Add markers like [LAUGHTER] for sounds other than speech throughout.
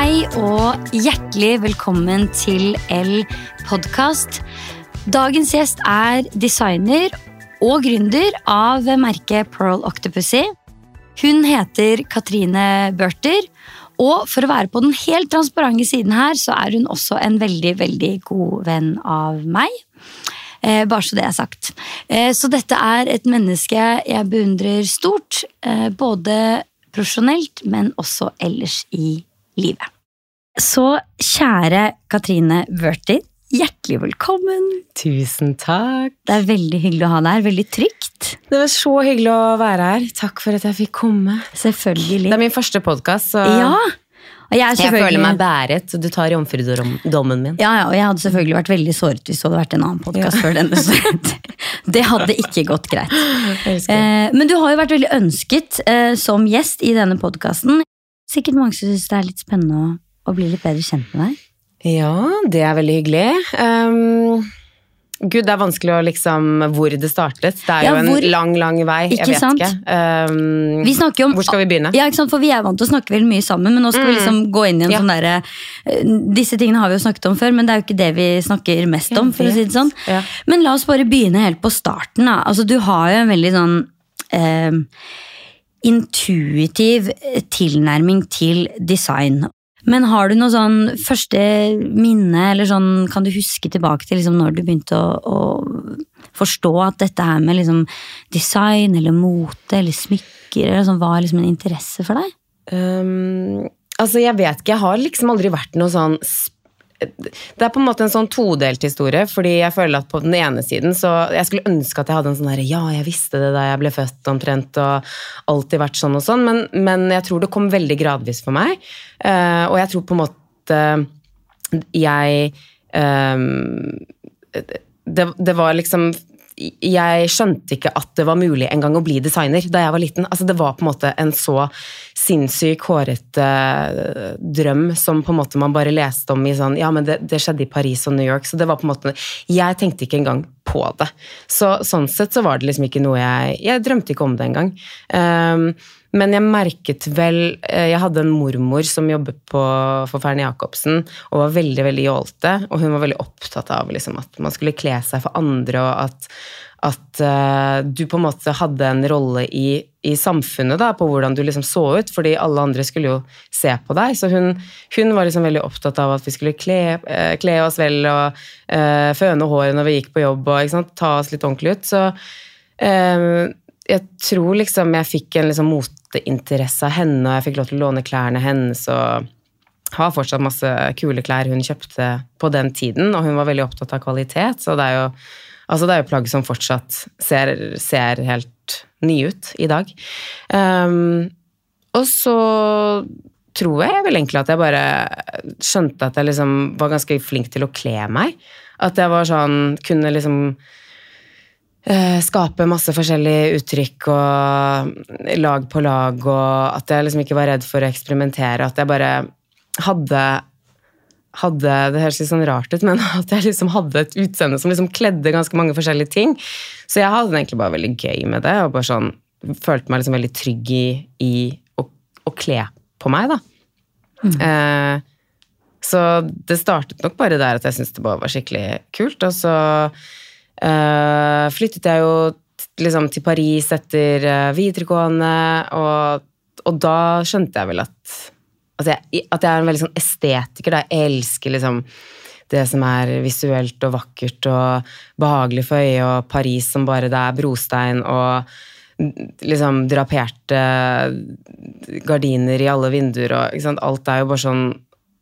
Hei og hjertelig velkommen til L podkast. Dagens gjest er designer og gründer av merket Pearl Octopussy. Hun heter Katrine Børter, og for å være på den helt transparente siden her, så er hun også en veldig, veldig god venn av meg. Eh, bare så det er sagt. Eh, så dette er et menneske jeg beundrer stort, eh, både profesjonelt, men også ellers i livet. Så kjære Katrine Wørter, hjertelig velkommen. Tusen takk. Det er veldig hyggelig å ha deg her. Veldig trygt. Det var så hyggelig å være her. Takk for at jeg fikk komme. Selvfølgelig. Det er min første podkast, så Ja. Jeg, er jeg føler meg bæret. Du tar jomfrudommen min. Ja, ja, og jeg hadde selvfølgelig vært veldig såret hvis det hadde vært en annen podkast før denne. [LAUGHS] Det- hadde ikke gått greit. Eh, men du har jo vært veldig ønsket eh, som gjest i denne podkasten. Sikkert mange som syns det er litt spennende å, å bli litt bedre kjent med deg. Ja, det er veldig hyggelig. Um, Gud, det er vanskelig å liksom Hvor det startet. Det er Ja, jo en hvor- lang, lang vei. Ikke jeg vet sant? ikke. Um, Vi snakker om hvor skal vi begynne? Ja, ikke sant? For vi er vant til å snakke veldig mye sammen, men nå skal vi liksom gå inn i en Ja. sånn derre eh, Disse tingene har vi jo snakket om før, men det er jo ikke det vi snakker mest om. for å si det sånn. Ja. Men la oss bare begynne helt på starten. Da. Altså, du har jo en veldig sånn eh, intuitiv tilnærming til design. Men har du noe sånn første minne, eller sånn, kan du huske tilbake til liksom når du begynte å, å forstå at dette her med liksom design eller mote eller smykker eller sånn, var liksom en interesse for deg? Um, altså, jeg vet ikke. Jeg har liksom aldri vært noe sånn sp- Det er på en måte en sånn todelt historie, fordi jeg føler at på den ene siden så Jeg skulle ønske at jeg hadde en sånn derre Ja, jeg visste det da jeg ble født, omtrent, og alltid vært sånn og sånn, men, men jeg tror det kom veldig gradvis for meg. Uh, og jeg tror på en måte jeg um, det, det var liksom jeg skjønte ikke at det var mulig en gang å bli designer da jeg var liten. Altså, det var på en måte en så sinnssyk, hårete uh, drøm som på en måte man bare leste om i sånn Ja, men det, det skjedde i Paris og New York, så det var på en måte Jeg tenkte ikke engang på det. Så sånn sett så var det liksom ikke noe jeg Jeg drømte ikke om det engang. Um, men jeg merket vel eh, Jeg hadde en mormor som jobbet på Ferne Jacobsen og var veldig veldig jålte. Og hun var veldig opptatt av liksom, at man skulle kle seg for andre, og at, at uh, du på en måte hadde en rolle i, i samfunnet da, på hvordan du liksom så ut, fordi alle andre skulle jo se på deg. Så hun, hun var liksom veldig opptatt av at vi skulle kle, eh, kle oss vel og uh, føne håret når vi gikk på jobb, og ta oss litt ordentlig ut. Så jeg tror liksom jeg fikk en liksom moteinteresse av henne, og jeg fikk lov til å låne klærne hennes. og har fortsatt masse kule klær hun kjøpte på den tiden, og hun var veldig opptatt av kvalitet, så det er jo, altså det er jo plagg som fortsatt ser, ser helt nye ut i dag. Um, og så tror jeg vel egentlig at jeg bare skjønte at jeg liksom var ganske flink til å kle meg. At jeg var sånn Kunne liksom skape masse forskjellige uttrykk og lag på lag, og at jeg liksom ikke var redd for å eksperimentere. At jeg bare hadde hadde, Det høres litt sånn rart ut, men [LAUGHS] at jeg liksom hadde et utseende som liksom kledde ganske mange forskjellige ting. Så jeg hadde det egentlig bare veldig gøy med det, og bare sånn, følte meg liksom veldig trygg i, i å, å kle på meg, da. Eh, så det startet nok bare der at jeg syntes det bare var skikkelig kult. Og så eh, flyttet jeg jo liksom til Paris etter uh, videregående, og, og da skjønte jeg vel at at jeg, at jeg er en veldig sånn estetiker. Da. Jeg elsker liksom det som er visuelt og vakkert og behagelig for øyet, og Paris som bare det er brostein og liksom draperte gardiner i alle vinduer og? Alt er jo bare sånn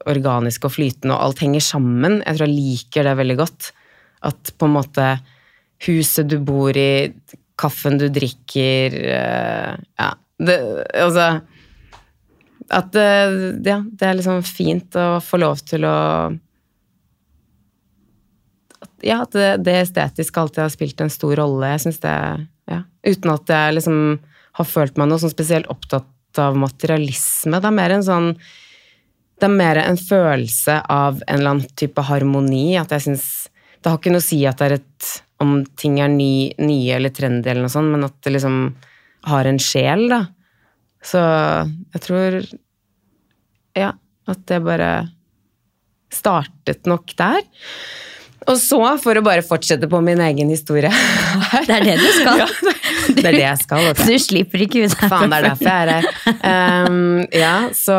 organisk og flytende, og alt henger sammen. Jeg tror jeg liker det veldig godt. At på en måte huset du bor i, kaffen du drikker eh, Ja, det, altså at det, ja, det er liksom fint å få lov til å Ja, at det, det estetiske alltid har spilt en stor rolle. Jeg synes det, ja, Uten at jeg liksom har følt meg noe sånn spesielt opptatt av materialisme. Det er mer en sånn Det er mer en følelse av en eller annen type harmoni. At jeg synes Det har ikke noe å si at det er et om ting er ny, nye eller trendy, eller noe sånt, men at det liksom har en sjel, da. Så jeg tror Ja. At det bare startet nok der. Og så, for å bare fortsette på min egen historie Det er det du skal. [LAUGHS] Ja, det er det jeg skal. Okay. Du slipper ikke ut herfra. Faen, det er derfor jeg er her. Um, ja, så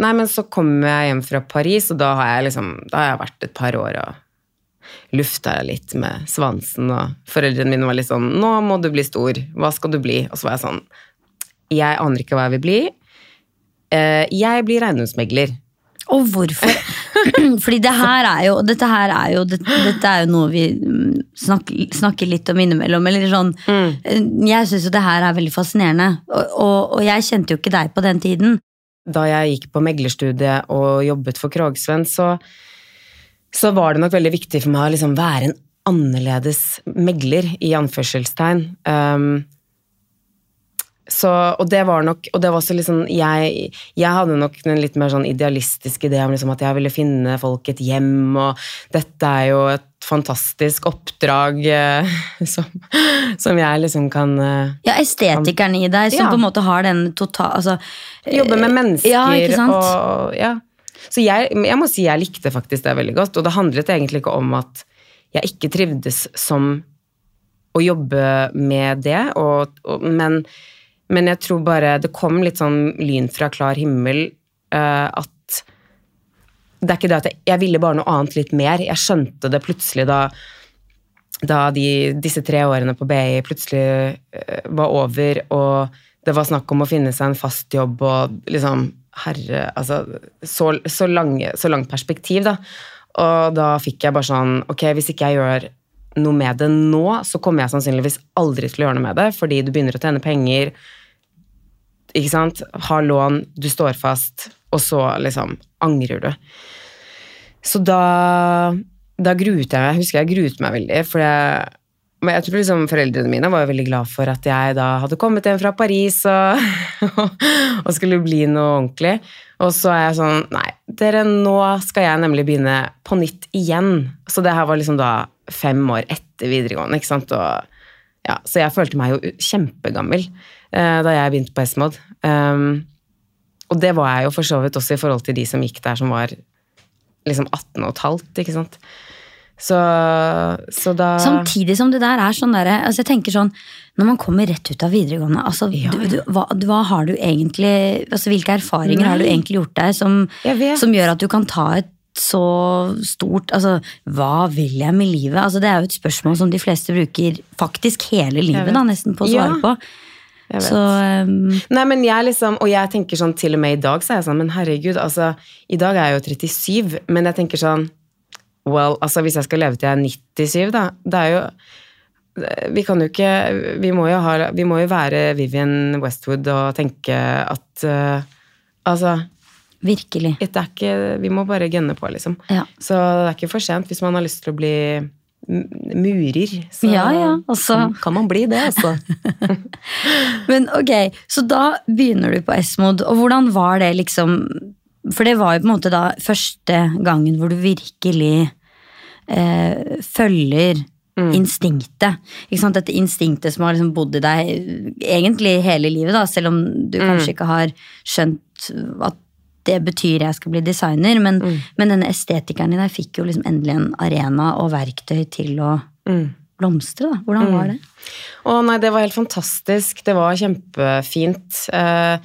Nei, men så kommer jeg hjem fra Paris, og da har jeg liksom Da har jeg vært et par år og lufta jeg litt med svansen, og foreldrene mine var litt sånn 'Nå må du bli stor. Hva skal du bli?' Og så var jeg sånn Jeg aner ikke hva jeg vil bli. Eh, jeg blir eiendomsmegler. Og hvorfor? [CLEARS THROAT] Fordi det her er jo, dette her er jo, dette, dette er jo noe vi mm, snakker, snakker litt om innimellom. Eller sånn, Jeg syns jo det her er veldig fascinerende. Og, og, og jeg kjente jo ikke deg på den tiden. da jeg gikk på meglerstudiet og jobbet for Krogsvenn, så, så var det nok veldig viktig for meg å liksom være en annerledes megler, i anførselstegn. Um, så, og det var nok Og det var også liksom jeg, jeg hadde nok en litt mer sånn idealistisk idé om liksom at jeg ville finne folk et hjem, og dette er jo et fantastisk oppdrag eh, [LAUGHS] som, som jeg liksom kan eh, Ja, estetikeren i deg som Ja. på en måte har den total... Altså, Jobbe med mennesker Ja, og ja. Så jeg, jeg må si jeg likte faktisk det veldig godt, og det handlet egentlig ikke om at jeg ikke trivdes som å jobbe med det, og, og, men, men jeg tror bare det kom litt sånn lyn fra klar himmel uh, at det er ikke det at jeg, jeg ville bare noe annet litt mer. Jeg skjønte det plutselig da da de, disse tre årene på BI plutselig uh, var over, og det var snakk om å finne seg en fast jobb og liksom Herre, altså Så, så, lange, så langt perspektiv, da. Og da fikk jeg bare sånn Ok, hvis ikke jeg gjør noe med det nå, så kommer jeg sannsynligvis aldri til å gjøre noe med det, fordi du begynner å tjene penger, ikke sant, har lån, du står fast, og så liksom angrer du. Så da, da gruet jeg meg. Husker jeg gruet meg veldig. For jeg, men jeg tror liksom foreldrene mine var veldig glad for at jeg da hadde kommet hjem fra Paris og, [LAUGHS] og skulle bli noe ordentlig. Og så er jeg sånn Nei, dere, nå skal jeg nemlig begynne på nytt igjen. Så det her var liksom da fem år etter videregående, ikke sant. Og, ja, så jeg følte meg jo kjempegammel eh, da jeg begynte på S-Mod. Um, og det var jeg jo for så vidt også i forhold til de som gikk der som var liksom 18 og et halvt, ikke sant. Så, så da Samtidig som det der er sånn derre altså jeg tenker sånn, Når man kommer rett ut av videregående, altså, Ja, du, du, hva, hva har du egentlig altså Hvilke erfaringer har du egentlig gjort deg som, som gjør at du kan ta et så stort altså, Hva vil jeg med livet? Altså, det er jo et spørsmål som de fleste bruker faktisk hele livet da, nesten på å svare Ja, på. Så um, Nei, men jeg liksom, Og jeg tenker sånn til og med i dag, så er jeg sånn, men herregud, altså I dag er jeg jo 37, men jeg tenker sånn Well, altså hvis jeg skal leve til jeg er 97, da, det er jo vi kan jo ikke Vi må jo, ha, vi må jo være Vivian Westwood og tenke at uh, Altså, virkelig. det er ikke Vi må bare gønne på, liksom. Ja. Så det er ikke for sent hvis man har lyst til å bli murer. Så Ja, ja, altså. kan, kan man bli det, altså. [LAUGHS] Men ok, så da begynner du på S-mod, og hvordan var det liksom For det var jo på en måte da første gangen hvor du virkelig eh, følger instinktet. Ikke sant? Dette instinktet som har liksom bodd i deg egentlig hele livet, da, selv om du kanskje ikke har skjønt at det betyr jeg skal bli designer, men, men denne estetikeren i deg fikk jo liksom endelig en arena og verktøy til å blomstre. da. Hvordan var det? Å nei, det var helt fantastisk. Det var kjempefint. Eh,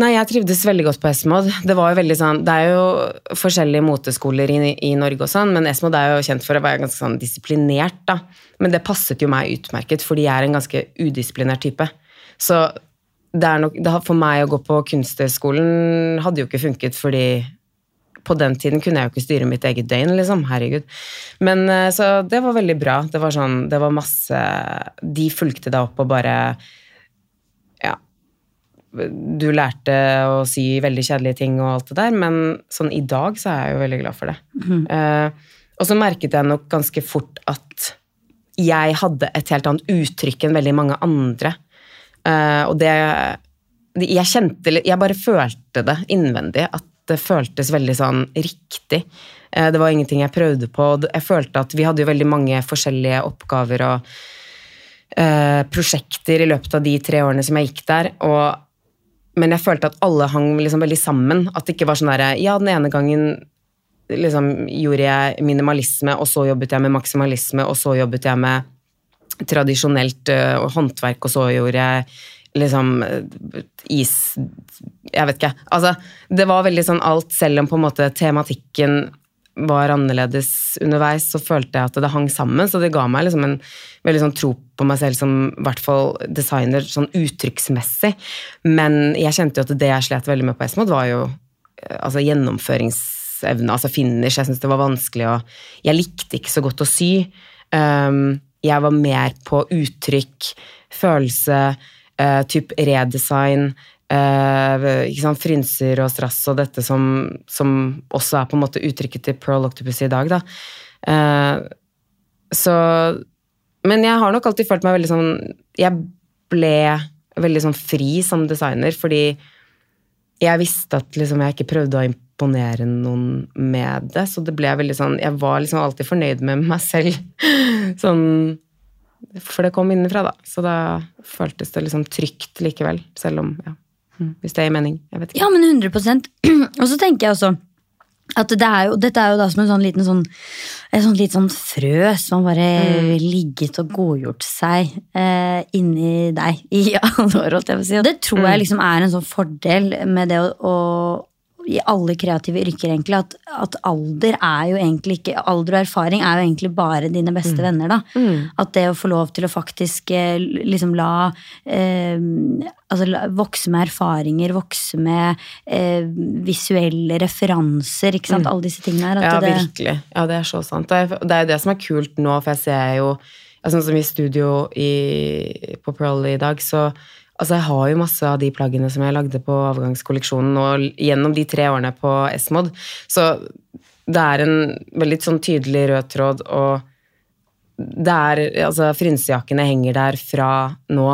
nei, jeg trivdes veldig godt på Esmod. Det sånn, det er jo forskjellige moteskoler i, i Norge og sånn, men Esmod er jo kjent for å være ganske sånn disiplinert, da. Men det passet jo meg utmerket, fordi jeg er en ganske udisiplinert type. Så det nok, det for meg å gå på kunsthøgskolen hadde jo ikke funket, fordi på den tiden kunne jeg jo ikke styre mitt eget døgn, liksom. Herregud. Men eh, så det var veldig bra. Det var sånn, det var masse De fulgte deg opp og bare. Du lærte å si veldig kjedelige ting og alt det der, men sånn i dag så er jeg jo veldig glad for det. Eh, og så merket jeg nok ganske fort at jeg hadde et helt annet uttrykk enn veldig mange andre. Uh, og det Jeg kjente Jeg bare følte det innvendig. At det føltes veldig sånn riktig. Uh, det var ingenting jeg prøvde på. Jeg følte at vi hadde jo veldig mange forskjellige oppgaver og prosjekter i løpet av de tre årene som jeg gikk der. Og men jeg følte at alle hang liksom veldig sammen. At det ikke var sånn derre Ja, den ene gangen liksom gjorde jeg minimalisme, og så jobbet jeg med maksimalisme, og så jobbet jeg med tradisjonelt uh, håndverk, og så gjorde jeg liksom uh, is Jeg vet ikke. Altså, det var veldig sånn alt, selv om på en måte tematikken var annerledes underveis, så følte jeg at det hang sammen. Så det ga meg liksom en veldig sånn tro på meg selv som i hvert fall designer sånn uttrykksmessig. Men jeg kjente jo at det jeg slet veldig med på Esmod, var jo eh, altså gjennomføringsevne, altså finish. Jeg syntes det var vanskelig å Jeg likte ikke så godt å sy. Um, jeg var mer på uttrykk, følelse, uh, type redesign. Uh, ikke sant, Frynser og strass og dette som, som, også er på en måte uttrykket til Pearl Octopus i dag. da. Uh, så Men jeg har nok alltid følt meg veldig sånn Jeg ble veldig sånn fri som designer, fordi jeg visste at liksom, jeg ikke prøvde å imponere noen med det. Så det ble veldig sånn Jeg var liksom alltid fornøyd med meg selv. [LAUGHS] sånn For det kom innenfra, da. Så da føltes det liksom trygt likevel, selv om ja. Mm, hvis det gir mening. Jeg vet ikke. Ja, men 100% [CLEARS THROAT] Og så tenker jeg også at det er jo, dette er jo da som en sånn liten sånn, et sånt lite sånn frø som bare mm. ligget og godgjort seg eh, inni deg [LAUGHS] i alle år. holdt jeg på å si. Og det tror jeg mm. liksom er en sånn fordel med det å, å i alle kreative yrker, egentlig, at, at, alder er jo egentlig ikke Alder og erfaring er jo egentlig bare dine beste mm. venner. da. Mm. At det å få lov til å faktisk eh, liksom la eh, Altså vokse med erfaringer, vokse med eh, visuelle referanser, ikke sant. Mm. Alle disse tingene her. ja, det, virkelig. Ja, det er så sant. Det er, er det som er kult nå, for jeg ser jo Sånn som i studio i, på Pearl i dag, så Altså, jeg har jo masse av de plaggene som jeg lagde på avgangskolleksjonen og gjennom de tre årene på S-Mod, så det er en veldig sånn tydelig rød tråd, og det er Altså, frynsejakkene henger der fra nå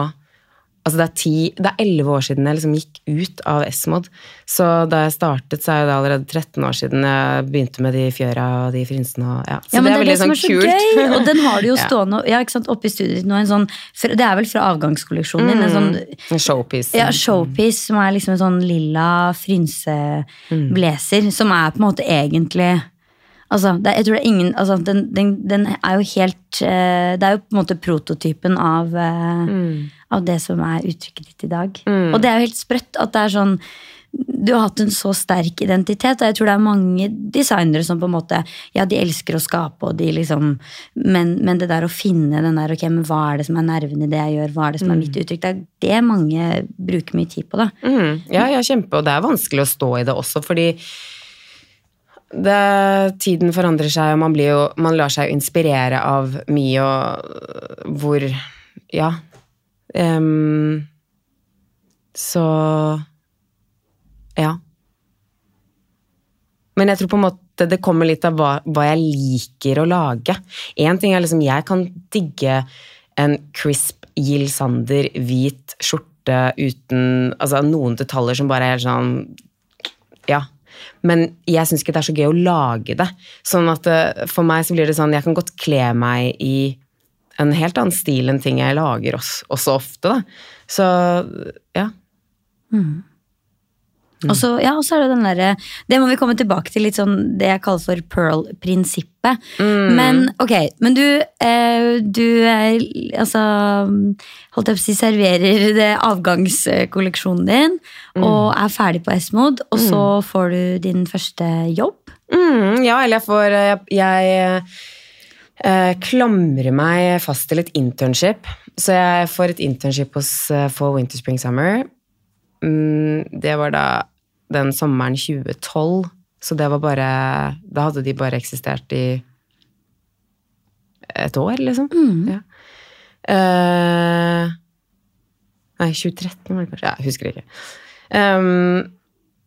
Altså det er ti, det er elleve år siden jeg liksom gikk ut av S-Mod. Så da jeg startet, så er det allerede 13 år siden jeg begynte med de fjøra og de frynsene. Og, ja. Så ja, det er veldig sånn kult. Gøy, og den har du jo [LAUGHS] stående ja, oppe i studiet nå. En sånn, det er vel fra avgangskolleksjonen din? En sånn mm, showpiece. Ja, showpiece som er liksom en sånn lilla frynseblazer. Mm. Som er på en måte egentlig Altså, det, jeg tror det er ingen altså, den, den, den, er jo helt uh, Det er jo på en måte prototypen av, uh, mm. Av det som er uttrykket ditt i dag. Mm. Og det er jo helt sprøtt at det er sånn du har hatt en så sterk identitet, og jeg tror det er mange designere som på en måte Ja, de elsker å skape, og de liksom Men, men det der å finne den der Ok, men hva er det som er nerven i det jeg gjør? Hva er det som er mm. mitt uttrykk? Det er det mange bruker mye tid på, da. Mm. Ja, ja, kjempe. Og det er vanskelig å stå i det også, fordi det, tiden forandrer seg, og man, jo, man lar seg inspirere av mye og hvor Ja. Um, så Ja. Men jeg tror på en måte det kommer litt av hva, hva jeg liker å lage. Én ting er liksom Jeg kan digge en crisp Jill Sander hvit skjorte uten altså noen detaljer som bare er sånn Ja, men jeg syns ikke det er så gøy å lage det. Sånn at eh, for meg så blir det sånn Jeg kan godt kle meg i en helt annen stil enn ting jeg lager også, også ofte, da. Så ja. Mm. Mm. Og så ja, er det den derre Det må vi komme tilbake til, litt sånn det jeg kaller for pearl-prinsippet. Mm. Men ok, men du, eh, du er, altså Holdt jeg på å si serverer det avgangskolleksjonen din mm. og er ferdig på S-mod, og så mm. får du din første jobb? Mm, ja, eller jeg får eh, Jeg, jeg eh, klamrer meg fast til et internship. Så jeg får et internship hos uh, For Winter Spring Summer Mm, det var da den sommeren 2012. Så det var bare Da hadde de bare eksistert i et år, liksom. Mm. Ja. Uh, nei, 2013 var det kanskje. Jeg husker ikke. Um,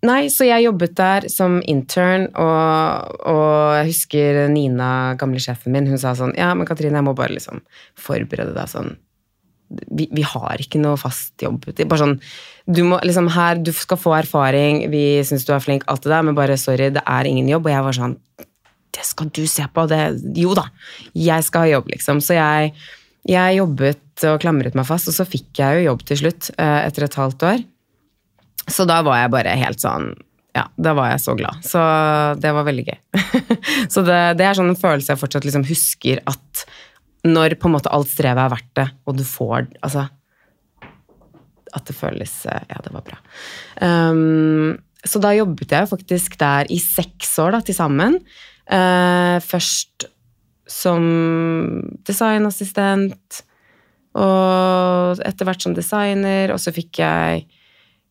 nei, så jeg jobbet der som intern, og, og, jeg husker Nina, gamle sjefen min, hun sa sånn Ja, men Katrine, jeg må bare liksom forberede deg sånn vi, vi, har ikke noe fast jobb. Bare sånn, du, må, liksom, her, du skal få erfaring, vi syns du er flink, alt det der, men bare sorry, det er ingen jobb. Og jeg var sånn Det skal du se på! Det, jo da, jeg skal ha jobb, liksom. Så jeg, jeg jobbet og klamret meg fast, og så fikk jeg jo jobb til slutt, eh, etter et halvt år. Så da var jeg bare helt sånn Ja, da var jeg så glad. Så det var veldig gøy. [LAUGHS] så det, det er sånn en følelse jeg fortsatt liksom husker at når på en måte alt strevet er verdt det, og du får Altså At det føles eh, Ja, det var bra. Um, så da jobbet jeg faktisk der i seks år da, til sammen. Uh, først som designassistent, og etter hvert som designer, og så fikk jeg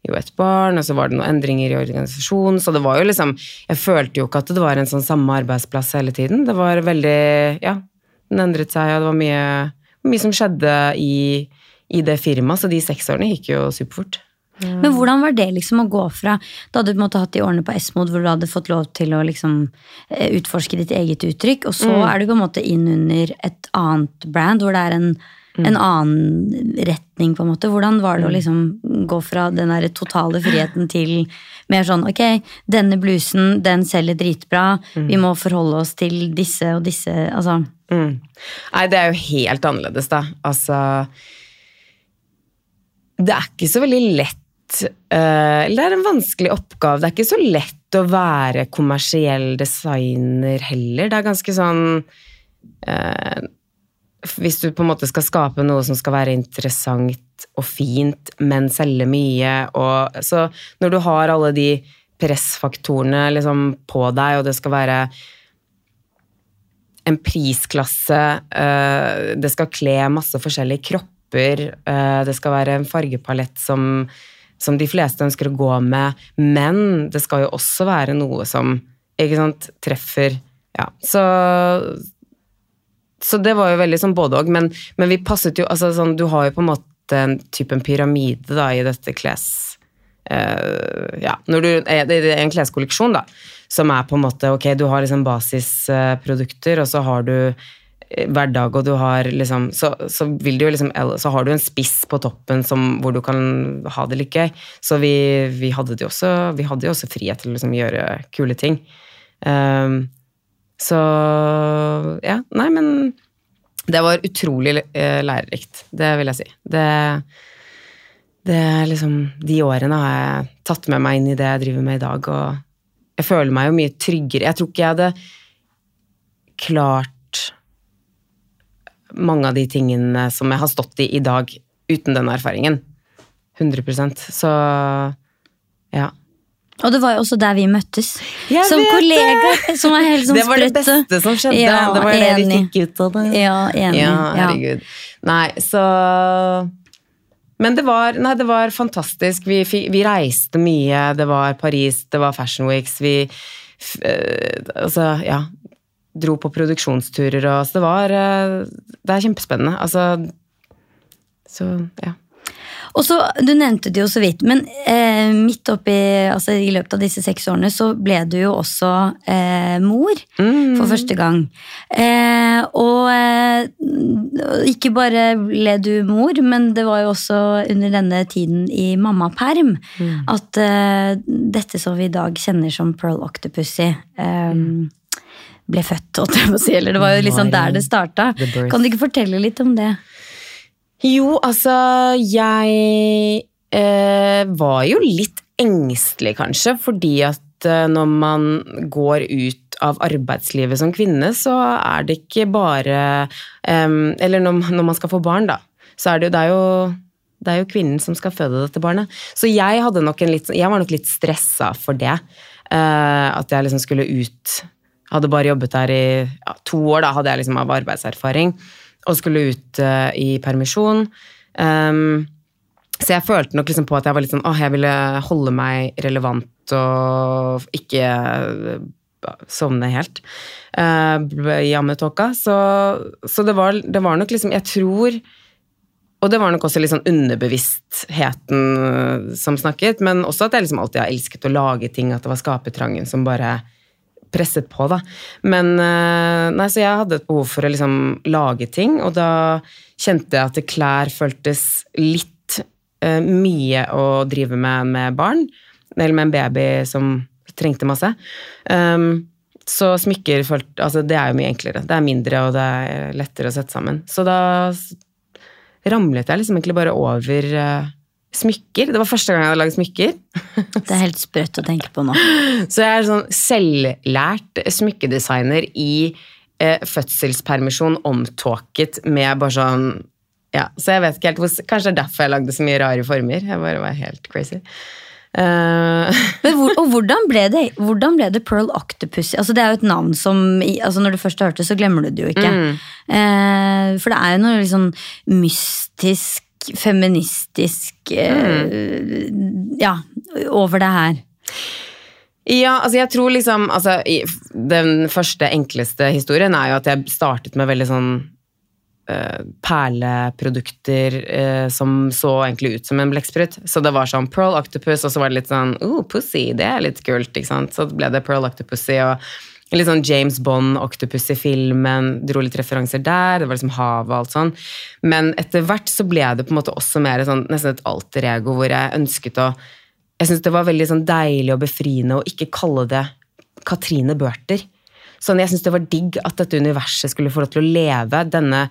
jo et barn, og så var det noen endringer i organisasjonen. Så det var jo liksom Jeg følte jo ikke at det var en sånn samme arbeidsplass hele tiden. Det var veldig Ja, den endret seg, og det var mye, mye som skjedde i, i det firmaet, så de seks årene gikk jo superfort. Men hvordan var det liksom å gå fra Da hadde du på en måte hatt de årene på Esmod hvor du hadde fått lov til å liksom eh, utforske ditt eget uttrykk, og så Mm. er du på en måte inn under et annet brand hvor det er en. En annen retning, på en måte. Hvordan var det å liksom gå fra den der totale friheten til mer sånn ok, denne blusen, den selger dritbra, Mm. vi må forholde oss til disse og disse, altså Mm. Nei, det er jo helt annerledes, da. Altså Det er ikke så veldig lett eh, Eller det er en vanskelig oppgave. Det er ikke så lett å være kommersiell designer heller. Det er ganske sånn eh, Hvis du på en måte skal skape noe som skal være interessant og fint, men selge mye, og Så når du har alle de pressfaktorene liksom på deg, og det skal være en prisklasse, eh, det skal kle masse forskjellige kropper, eh, det skal være en fargepalett som, som de fleste ønsker å gå med, men det skal jo også være noe som sant, treffer Ja, så så det var jo veldig sånn både og, men, men vi passet jo altså sånn, Du har jo på en måte en type en pyramide da, i dette kles... Uh, ja, når du, eh, det er en kleskolleksjon, da, som er på en måte Ok, du har liksom basisprodukter, og så har du eh, hverdag, og du har liksom så, så vil du jo liksom Så har du en spiss på toppen som, hvor du kan ha det litt gøy. Så vi, vi hadde jo også også frihet til å liksom gjøre kule ting. Um, så ja, nei, men det var utrolig eh, lærerikt, det vil jeg si. Det, det liksom De årene har jeg tatt med meg inn i det jeg driver med i dag, og jeg føler meg jo mye tryggere. Jeg tror ikke jeg hadde klart mange av de tingene som jeg har stått i i dag, uten den erfaringen. 100% Så ja. Og det var jo også der vi møttes. Jeg som kollegaer. Som er helt sånn det var det beste som skjedde. Ja, det var det vi fikk ut av det. Ja, enig. Ja, Ja. herregud. Nei, så Men det var, nei, det var fantastisk. Vi, vi reiste mye. Det var Paris, det var Fashion Weeks. Vi eh, Altså, ja. Dro på produksjonsturer og Så det var eh, Det er kjempespennende. Altså Så, ja. Og så, Du nevnte det jo så vidt, men eh, midt oppi, altså i løpet av disse seks årene så ble du jo også eh, mor Mm. for første gang. Eh, og eh, ikke bare ble du mor, men det var jo også under denne tiden i mammaperm Mm. at eh, dette som vi i dag kjenner som Pearl Octopussy eh, ble født, holdt jeg på å si. Eller det var jo liksom der det starta. Kan du ikke fortelle litt om det? Jo, altså Jeg eh, var jo litt engstelig, kanskje, fordi at eh, når man går ut av arbeidslivet som kvinne, så er det ikke bare eh, Eller når, når man skal få barn, da, så er det jo Det er jo det er jo kvinnen som skal føde dette barnet. Så jeg, litt, jeg var nok litt stressa for det. eh, at jeg liksom skulle ut Hadde bare jobbet der i ja, to år, da hadde jeg liksom av arbeidserfaring. Og skulle ut uh, i permisjon. Um, så jeg følte nok liksom på at jeg var litt sånn Åh, jeg ville holde meg relevant og ikke eh, sovne helt uh, i ammetåka. Så, så det, var, det var nok liksom Jeg tror og det var nok også litt sånn underbevisstheten som snakket, men også at jeg liksom alltid har elsket å lage ting, at det var skapetrangen som bare presset på, da. Men eh, nei, så jeg hadde et behov for å liksom lage ting, og da kjente jeg at klær føltes litt eh, mye å drive med med barn, eller med en baby som trengte masse. Um, så smykker følt, Altså, det er jo mye enklere. Det er mindre, og det er lettere å sette sammen. Så da ramlet jeg liksom egentlig bare over, eh, smykker. Det var første gang jeg hadde laget smykker. [LAUGHS] Det er helt sprøtt å tenke på nå. [LAUGHS] Så jeg er sånn selvlært smykkedesigner i eh, fødselspermisjon omtåket med bare sånn Ja, så jeg vet ikke helt hvor Kanskje det er derfor jeg lagde så mye rare former. Jeg bare var helt crazy. Uh... [LAUGHS] Men hvor, og hvordan ble, det, hvordan ble det Pearl Octopus? Altså det er jo et navn som altså Når du først har hørt det, så glemmer du det jo ikke. Eh, for det er jo noe litt sånn mystisk, feministisk eh, Ja, over det her. Ja, altså jeg tror liksom altså, Den første, enkleste historien er jo at jeg startet med veldig sånn eh, perleprodukter eh, som så egentlig ut som en blekksprut. Så det var sånn Pearl Octopus, og så var det litt sånn oh, Pussy, det er litt kult. ikke sant? Så ble det Pearl Octopussy og litt sånn James Bond Octopus-filmen. Dro litt referanser der. Det var liksom havet og alt sånn. Men etter hvert så ble det på en måte også mer sånn, nesten et alter ego hvor jeg ønsket å jeg syns det var veldig sånn deilig og befriende å ikke kalle det Katrine Børter. Sånn, jeg syns det var digg at dette universet skulle få lov til å leve. Denne,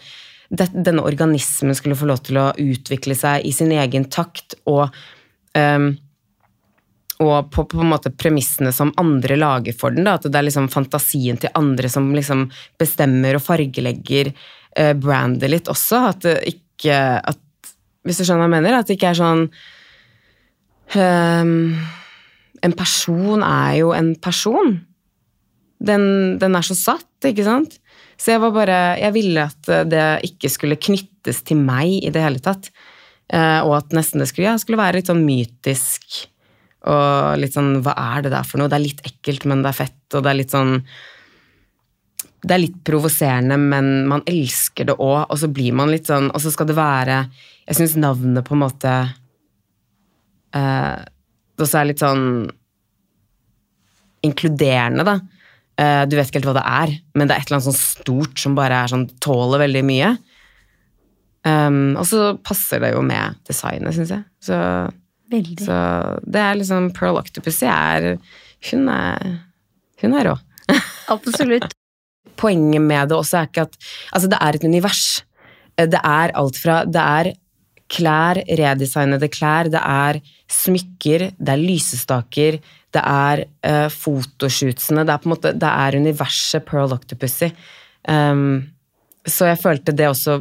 denne organismen skulle få lov til å utvikle seg i sin egen takt. Og, ehm, og på, på en måte premissene som andre lager for den. Da, at det er liksom fantasien til andre som liksom bestemmer og fargelegger eh, brandet litt også. At det ikke at, Hvis du skjønner hva jeg mener? At det ikke er sånn um, en person er jo en person. Den, den er så satt, ikke sant? Så jeg var bare Jeg ville at det ikke skulle knyttes til meg i det hele tatt. Eh, og at nesten det skulle, ja, skulle være litt sånn mytisk. Og litt sånn Hva er det der for noe? Det er litt ekkelt, men det er fett. Og det er litt sånn Det er litt provoserende, men man elsker det òg. Og så blir man litt sånn Og så skal det være Jeg syns navnet på en måte eh, Og så er litt sånn inkluderende, da. Eh, du vet ikke helt hva det er, men det er et eller annet sånn stort som bare er sånn, tåler veldig mye. Um, og så passer det jo med designet, syns jeg. Så, Veldig. så det er liksom Pearl Octopus er Hun er, hun er rå. [LAUGHS] Absolutt. Poenget med det også er ikke at Altså, det er et univers. Eh, Det er alt fra Det er klær, redesignede klær, det er smykker, det er lysestaker, det er uh, fotoshootsene, det er på en måte Det er universet Pearl Octopussy. Um, så jeg følte det også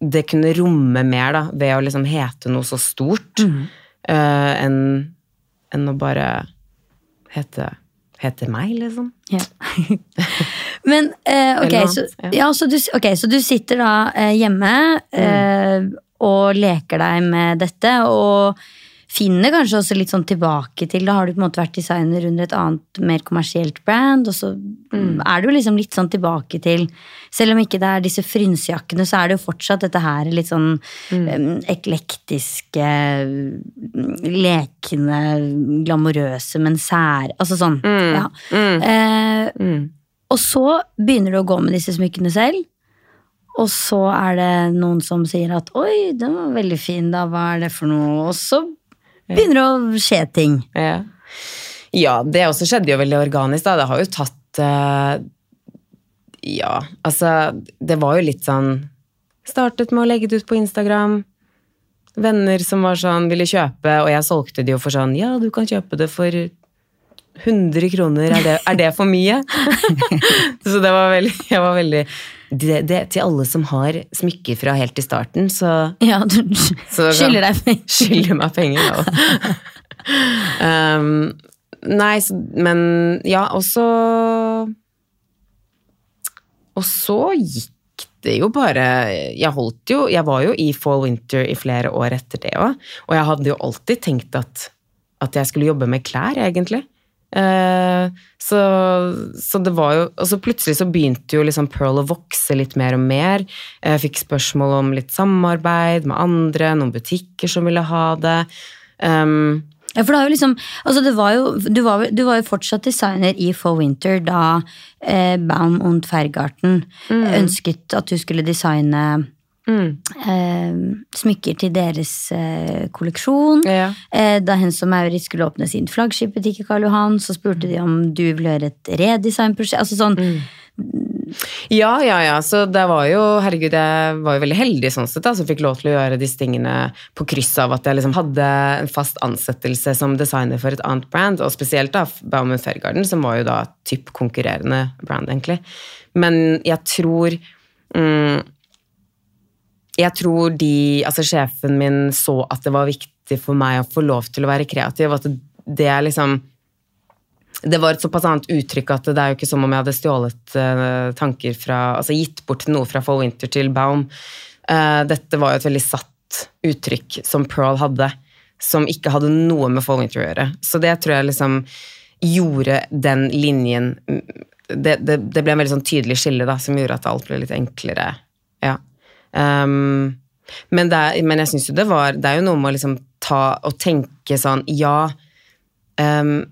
Det kunne romme mer, da, ved å liksom hete noe så stort, eh, enn en å bare hete Hete meg, liksom. Ja. [LAUGHS] Men uh, ok, Eller så, ja. ja, så, du, ok, så du sitter da eh, hjemme mm. og leker deg med dette, og finner kanskje også litt sånn tilbake til Da har du på en måte vært designer under et annet, mer kommersielt brand, og så Mm. er du liksom litt sånn tilbake til Selv om ikke det er disse frynsejakkene, så er det jo fortsatt dette her litt sånn Mm. eklektiske, lekende, glamorøse, men sær Altså sånn. Ja. Eh, Mm. og så begynner du å gå med disse smykkene selv. Og så er det noen som sier at 'oi, den var veldig fin', da, hva er det for noe? Og så begynner å skje ting. Ja. ja, det også skjedde jo veldig organisk, da. Det har jo tatt uh, Ja, altså Det var jo litt sånn Startet med å legge det ut på Instagram. Venner som var sånn, ville kjøpe, og jeg solgte det jo for sånn Ja, du kan kjøpe det for 100 kroner, er det, er det for mye? [LAUGHS] så det var veldig, jeg var veldig det, det, Til alle som har smykker fra helt til starten, så Ja, du [LAUGHS] [LAUGHS] skylder deg penger. Skylder meg penger, ja. [LAUGHS] um, nei, så, men ja, og så Og så gikk det jo bare Jeg holdt jo Jeg var jo i Fall Winter i flere år etter det òg, og jeg hadde jo alltid tenkt at, at jeg skulle jobbe med klær, egentlig. Eh, så, så det var jo Og så plutselig så begynte jo liksom Pearl å vokse litt mer og mer. Jeg fikk spørsmål om litt samarbeid med andre, noen butikker som ville ha det. Um, Ja, for det jo liksom, altså det var jo, du, var, du var jo fortsatt designer i For Winter da eh, Baum und Fergarten ønsket at du skulle designe mm, eh, smykker til deres eh, kolleksjon. ja. Eh, da Hens og Maurits skulle åpne sin flaggskipbutikk i Karl Johan, så spurte de om du ville gjøre et redesignprosjekt. Altså sånn, Ja, ja, ja. Så det var jo Herregud, jeg var jo veldig heldig sånn sett, da, som fikk lov til å gjøre disse tingene på kryss av at jeg liksom hadde en fast ansettelse som designer for et annet brand, og spesielt da Baumann Fairgarden, som var jo da typ konkurrerende brand, egentlig. Men jeg tror mm, Jeg tror de Altså, sjefen min så at det var viktig for meg å få lov til å være kreativ, at det er liksom det var et såpass annet uttrykk at det er jo ikke som om jeg hadde stjålet uh, tanker fra Altså gitt bort noe fra Fall Winter til Baum. Uh, dette var jo et veldig satt uttrykk som Pearl hadde, som ikke hadde noe med Fall Winter å gjøre. Så det tror jeg liksom gjorde den linjen Det, det, det ble en veldig sånn tydelig skille da, som gjorde at alt ble litt enklere. Ja. Um, men, er, men, jeg syns jo det var Det er jo noe med å liksom ta og tenke sånn Ja. Um,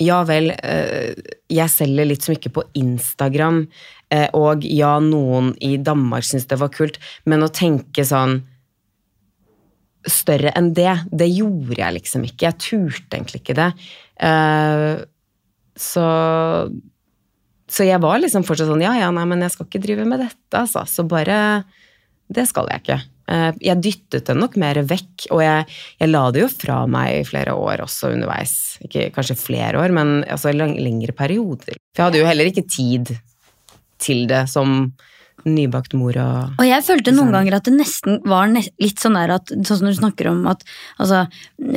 ja vel, eh, jeg selger litt smykker på Instagram, eh, og ja, noen i Danmark syns det var kult, men å tenke sånn større enn det, det gjorde jeg liksom ikke. Jeg turte egentlig ikke det. Eh, så så jeg var liksom fortsatt sånn ja, ja, nei, men jeg skal ikke drive med dette, altså. Så bare Det skal jeg ikke. Eh, jeg dyttet den nok mer vekk, og jeg, jeg, la det jo fra meg i flere år også underveis. Ikke kanskje flere år, men altså lengre perioder. For jeg hadde jo heller ikke tid til det som nybakt mor og Og jeg følte noen ganger at det nesten var litt sånn der at Sånn som du snakker om at altså,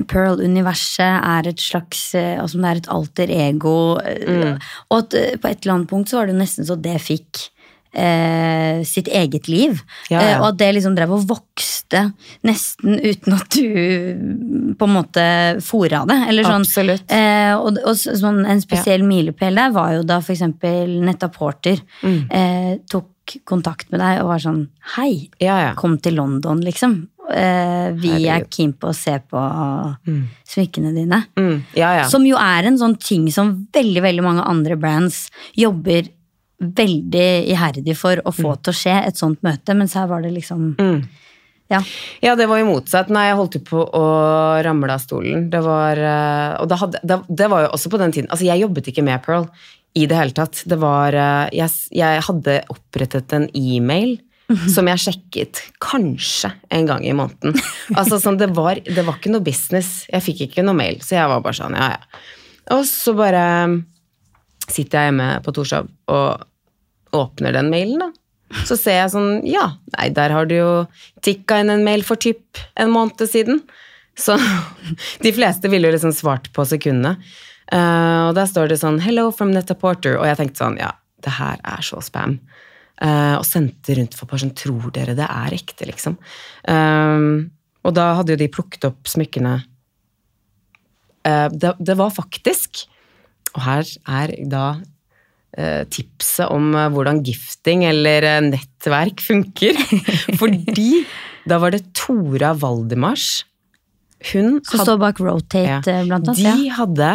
Pearl-universet er et slags eh, Altså det er et alter ego. Eh, mm. Og at på et eller annet punkt så var det nesten så det fikk eh, sitt eget liv. Ja, ja. Eh, og at det liksom drev og vokste nesten uten at du på en måte fora det. Eller sånn. Absolutt. Eh, og, og sånn, en spesiell ja. milepæl der var jo da f.eks. Netta Porter mm. eh, tok kontakt med deg og var sånn Hei, kom til London, liksom. Eh, vi Herregud. er keen på å se på mm. smykkene dine. Mm. Ja, ja. Som jo er en sånn ting som veldig veldig mange andre brands jobber veldig iherdig for å få mm. til å skje et sånt møte, mens her var det liksom mm. ja. ja. det var jo motsatt. Nei, jeg holdt jo på å ramle av stolen. Det var eh, Og det, hadde, det, var jo også på den tiden Altså, jeg jobbet ikke med Pearl i det hele tatt. Det var eh, Jeg, jeg hadde opprettet en e-mail. Som jeg sjekket kanskje en gang i måneden. [LAUGHS] Altså sånn, det, var, det var ikke noe business. Jeg fikk ikke noe mail, så jeg var bare sånn, ja ja. Og så bare sitter jeg hjemme på Torshov og åpner den mailen, da. Så ser jeg sånn Ja, nei, der har du jo tikka inn en mail for typ en måned siden. Så [LAUGHS] de fleste ville jo liksom svart på sekundene. Uh, og der står det sånn 'Hello from Netta Porter', og jeg tenkte sånn Ja, det her er så spam. Uh, og sendte rundt for sånn Tror dere det er ekte, liksom? Uh, og da hadde jo de plukket opp smykkene det, det, var faktisk Og her er da tipset om eh, hvordan gifting eller eh, nettverk funker. [LAUGHS] Fordi da var det Tora Valdimars. Hun Som står bak Rotate, ja, blant annet. De hadde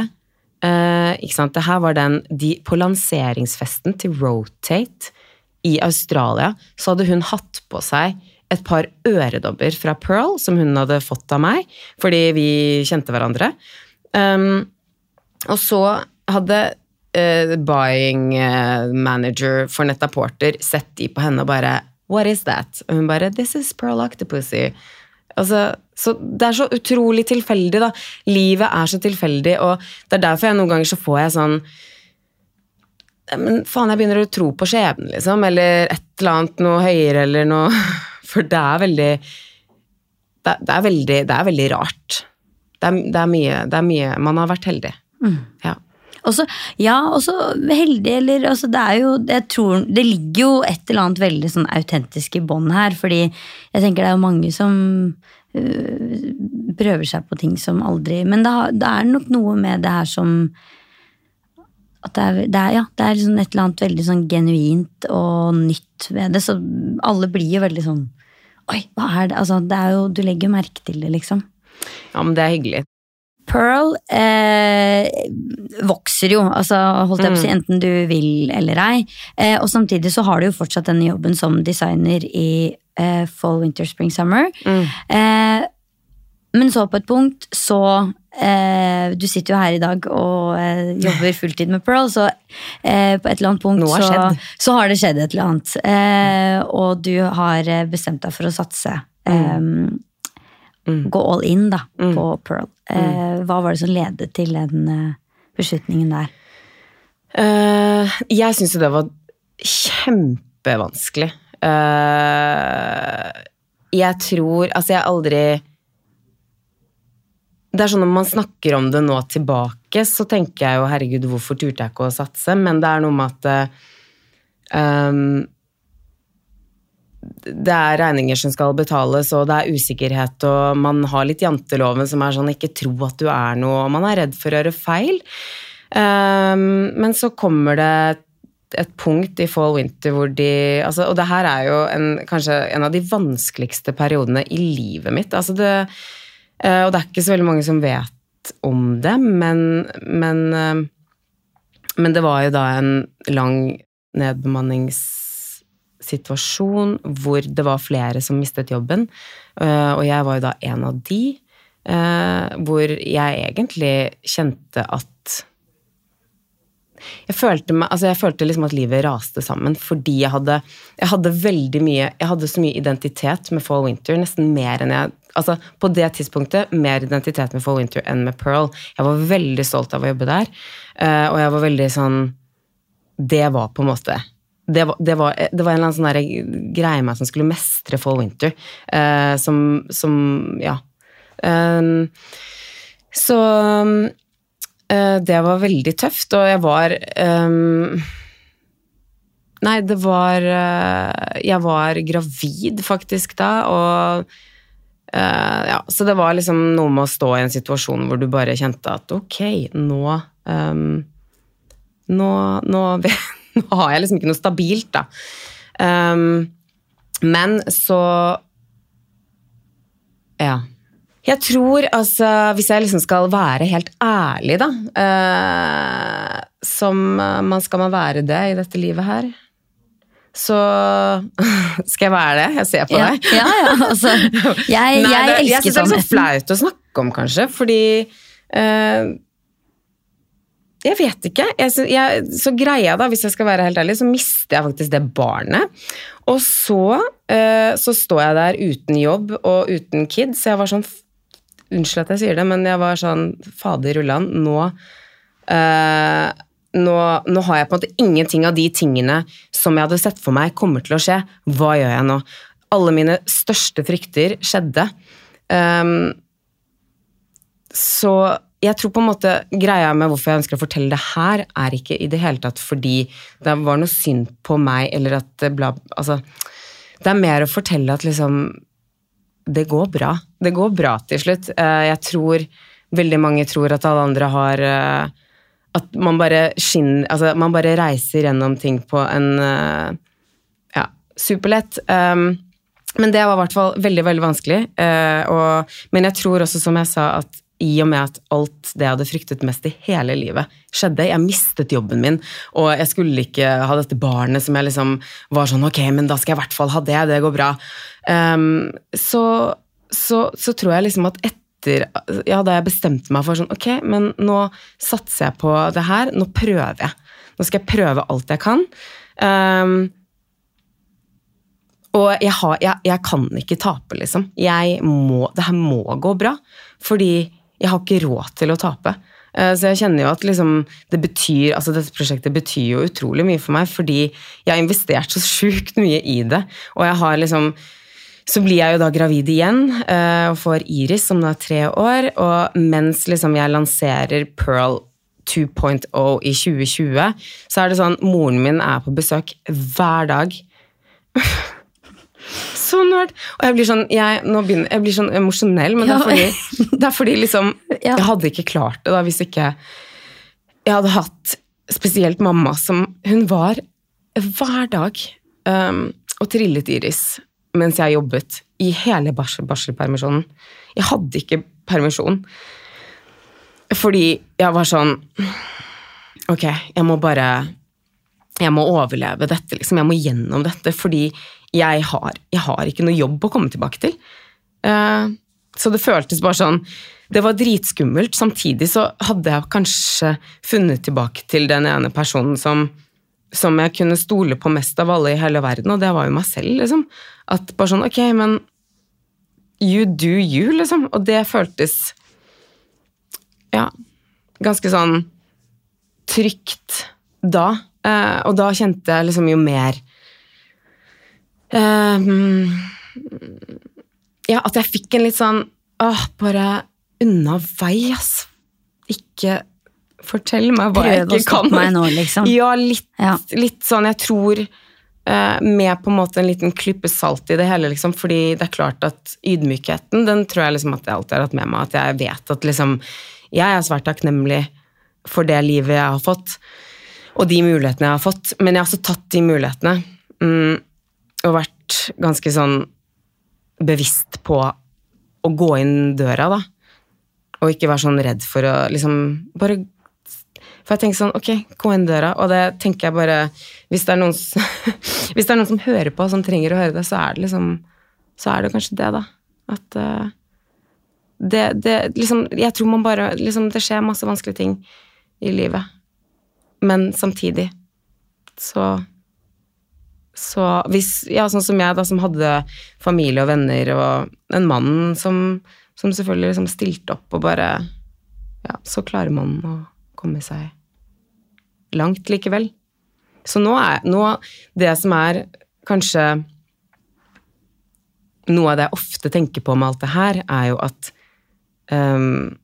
uh, ikke sant, det her var den de, På lanseringsfesten til Rotate i Australia så hadde hun hatt på seg et par øredobber fra Pearl, som hun hadde fått av meg, fordi vi kjente hverandre. Um, og så hadde uh, buying uh, manager for Netta Porter sett de på henne og bare What is that? Og hun bare This is Pearl Octopussy. Altså, så Det er så utrolig tilfeldig, da. Livet er så tilfeldig, og det er derfor jeg noen ganger så får jeg sånn Men faen, jeg begynner å tro på skjebnen, liksom. Eller et eller annet noe høyere, eller noe [LAUGHS] For det er veldig Det, det, er, veldig, det er veldig rart. Det er, det er, mye, det er mye Man har vært heldig. Mm. Ja. Også, ja, også heldig, eller altså, det er jo Jeg tror det ligger jo et eller annet veldig sånn autentisk i bånd her, fordi jeg tenker det er jo mange som øh, prøver seg på ting som aldri Men det, har, det, er nok noe med det her som at det er, det er, ja, det er liksom et eller annet veldig sånn genuint og nytt ved det. Så alle blir jo veldig sånn Oi, hva er det? Altså, det er jo, du legger merke til det, liksom. Ja, men det er hyggelig. Pearl eh, vokser jo, altså, holdt jeg på å si, mm. enten du vil eller ei. Eh, og samtidig så har du jo fortsatt denne jobben som designer i eh, Fall, Winter, Spring, Summer. Mm. Eh, men så på et punkt så eh, Du sitter jo her i dag og eh, jobber fulltid med Pearl, så eh, på et eller annet punkt har så, så har det skjedd et eller annet. Eh, og du har bestemt deg for å satse. Mm. Gå all in da, på Pearl. Mm. Eh, hva var det som ledet til den eh, beslutningen der? Uh, jeg syns jo det var kjempevanskelig. Uh, jeg tror Altså, jeg har aldri Det er sånn når man snakker om det nå tilbake, så tenker jeg jo herregud, hvorfor turte jeg ikke å satse? Men det er noe med at um, det er regninger som skal betales, og det er usikkerhet, og man har litt janteloven som er sånn ikke tro at du er noe, og man er redd for å gjøre feil. Um, men så kommer det et punkt i fall winter hvor de altså, Og det her er jo en, kanskje en av de vanskeligste periodene i livet mitt. Altså det, uh, og det er ikke så veldig mange som vet om det, men, men, uh, men det var jo da en lang nedbemanningssituasjon hvor det var flere som mistet jobben, eh, og jeg var jo da en av de. eh, Hvor jeg egentlig kjente at jeg følte, meg, altså jeg følte liksom at livet raste sammen fordi jeg hadde, jeg hadde veldig mye Jeg hadde så mye identitet med Fall Winter, nesten mer enn jeg Altså på det tidspunktet mer identitet med Fall Winter enn med Pearl. Jeg var veldig stolt av å jobbe der, eh, og jeg var veldig sånn Det var på en måte det var, det, var, det var en eller annen sånn greie meg som skulle mestre Fall Winter. eh, som, som Ja. Um, så uh, det var veldig tøft, og jeg var um, Nei, det var uh, Jeg var gravid faktisk da, og uh, Ja, så det var liksom noe med å stå i en situasjon hvor du bare kjente at ok, nå um, nå, nå, nå har jeg liksom ikke noe stabilt, da. Um, men så Ja. Jeg tror, altså, hvis jeg liksom skal være helt ærlig, da uh, Som eh, man skal man være det i dette livet her, så [LAUGHS] Skal jeg være det? Jeg ser på Ja, deg. ja, ja altså, [LAUGHS] jeg, Nei, jeg det, jeg elsker synes det er litt sånn flaut å snakke om, kanskje, fordi eh, Jeg vet ikke. Jeg, jeg, så greia, da, hvis jeg skal være helt ærlig, så mister jeg faktisk det barnet. Og så, eh, så står jeg der uten jobb og uten kids, jeg var sånn Unnskyld at jeg sier det, men jeg var sånn Fader rullan, nå eh, nå, nå har jeg på en måte ingenting av de tingene som jeg hadde sett for meg kommer til å skje. Hva gjør jeg nå? Alle mine største frykter skjedde. Um, så jeg tror på en måte greia med hvorfor jeg ønsker å fortelle det her, er ikke i det hele tatt fordi det var noe synd på meg, eller at det bla Altså, det er mer å fortelle at liksom Det går bra. Det går bra til slutt. Eh, Jeg tror veldig mange tror at alle andre har eh, At man bare skinner Altså, man bare reiser gjennom ting på en eh, Ja, superlett. Um, men det var i hvert fall veldig, veldig vanskelig. men jeg tror også, som jeg sa, at i og med at alt det jeg hadde fryktet mest i hele livet, skjedde. Jeg mistet jobben min, og jeg skulle ikke ha dette barnet som jeg liksom var sånn Ok, men da skal jeg i hvert fall ha det, det går bra. Um, så, så, så tror jeg liksom at etter Ja, da jeg bestemte meg for sånn Ok, men nå satser jeg på det her. Nå prøver jeg. Nå skal jeg prøve alt jeg kan. Um, og jeg, har, jeg, jeg kan ikke tape, liksom. Jeg må, det her må gå bra. Fordi jeg har ikke råd til å tape. Eh, Så jeg kjenner jo at liksom, det betyr, altså dette prosjektet betyr jo utrolig mye for meg, fordi jeg har investert så sjukt mye i det. Og jeg har liksom så blir jeg jo da gravid igjen eh, og får Iris, som nå er tre år. Og mens liksom jeg lanserer Pearl 2.0 i 2020, så er det sånn Moren min er på besøk hver dag. [LAUGHS] så nerd! Og jeg blir sånn, jeg, begynner, jeg blir sånn emosjonell, men det, er fordi, det er fordi liksom Ja. Jeg hadde ikke klart det da hvis ikke jeg hadde hatt spesielt mamma som Hun var hver dag um, og trillet Iris mens jeg jobbet i hele barsel, barselpermisjonen. Jeg hadde ikke permisjon. Fordi jeg var sånn Ok, jeg må bare Jeg må overleve dette, liksom. Jeg må gjennom dette, fordi jeg har, jeg har ikke noe jobb å komme tilbake til. Eh, så det føltes bare sånn Det var dritskummelt. Samtidig så hadde jeg kanskje funnet tilbake til den ene personen som, som jeg kunne stole på mest av alle i hele verden, og det var jo meg selv, liksom. At bare sånn, ok, men you do you, liksom. Og det føltes ja, ganske sånn trygt da. Eh, og da kjente jeg liksom jo mer uh, Ja, at jeg fikk en litt sånn Åh, bare unna vei, ass. Ikke fortell meg hva Prøv jeg ikke kan. stoppe meg nå, liksom. [LAUGHS] Ja, litt, Ja. litt sånn, jeg tror eh, med på en måte en liten klype salt i det hele, liksom, fordi det er klart at ydmykheten, den tror jeg liksom at jeg alltid har hatt med meg, at jeg vet at liksom, jeg er svært takknemlig for det livet jeg har fått, og de mulighetene jeg har fått, men jeg har også tatt de mulighetene, mm, og vært ganske sånn bevisst på å gå inn døra, da, og ikke være sånn redd for å liksom bare for jeg tenker sånn, ok, gå inn døra, og det tenker jeg bare Hvis det er noen, [LAUGHS] det er noen som hører på, som trenger å høre det, så er det liksom Så er det kanskje det, da. At uh, det, det liksom Jeg tror man bare liksom, Det skjer masse vanskelige ting i livet. Men samtidig så Så hvis Ja, sånn som jeg, da, som hadde familie og venner, og en mann som, som selvfølgelig liksom stilte opp og bare Ja, så klarer man å komme seg langt likevel. Så nå er nå Det som er kanskje Noe av det jeg ofte tenker på med alt det her, er jo at ehm,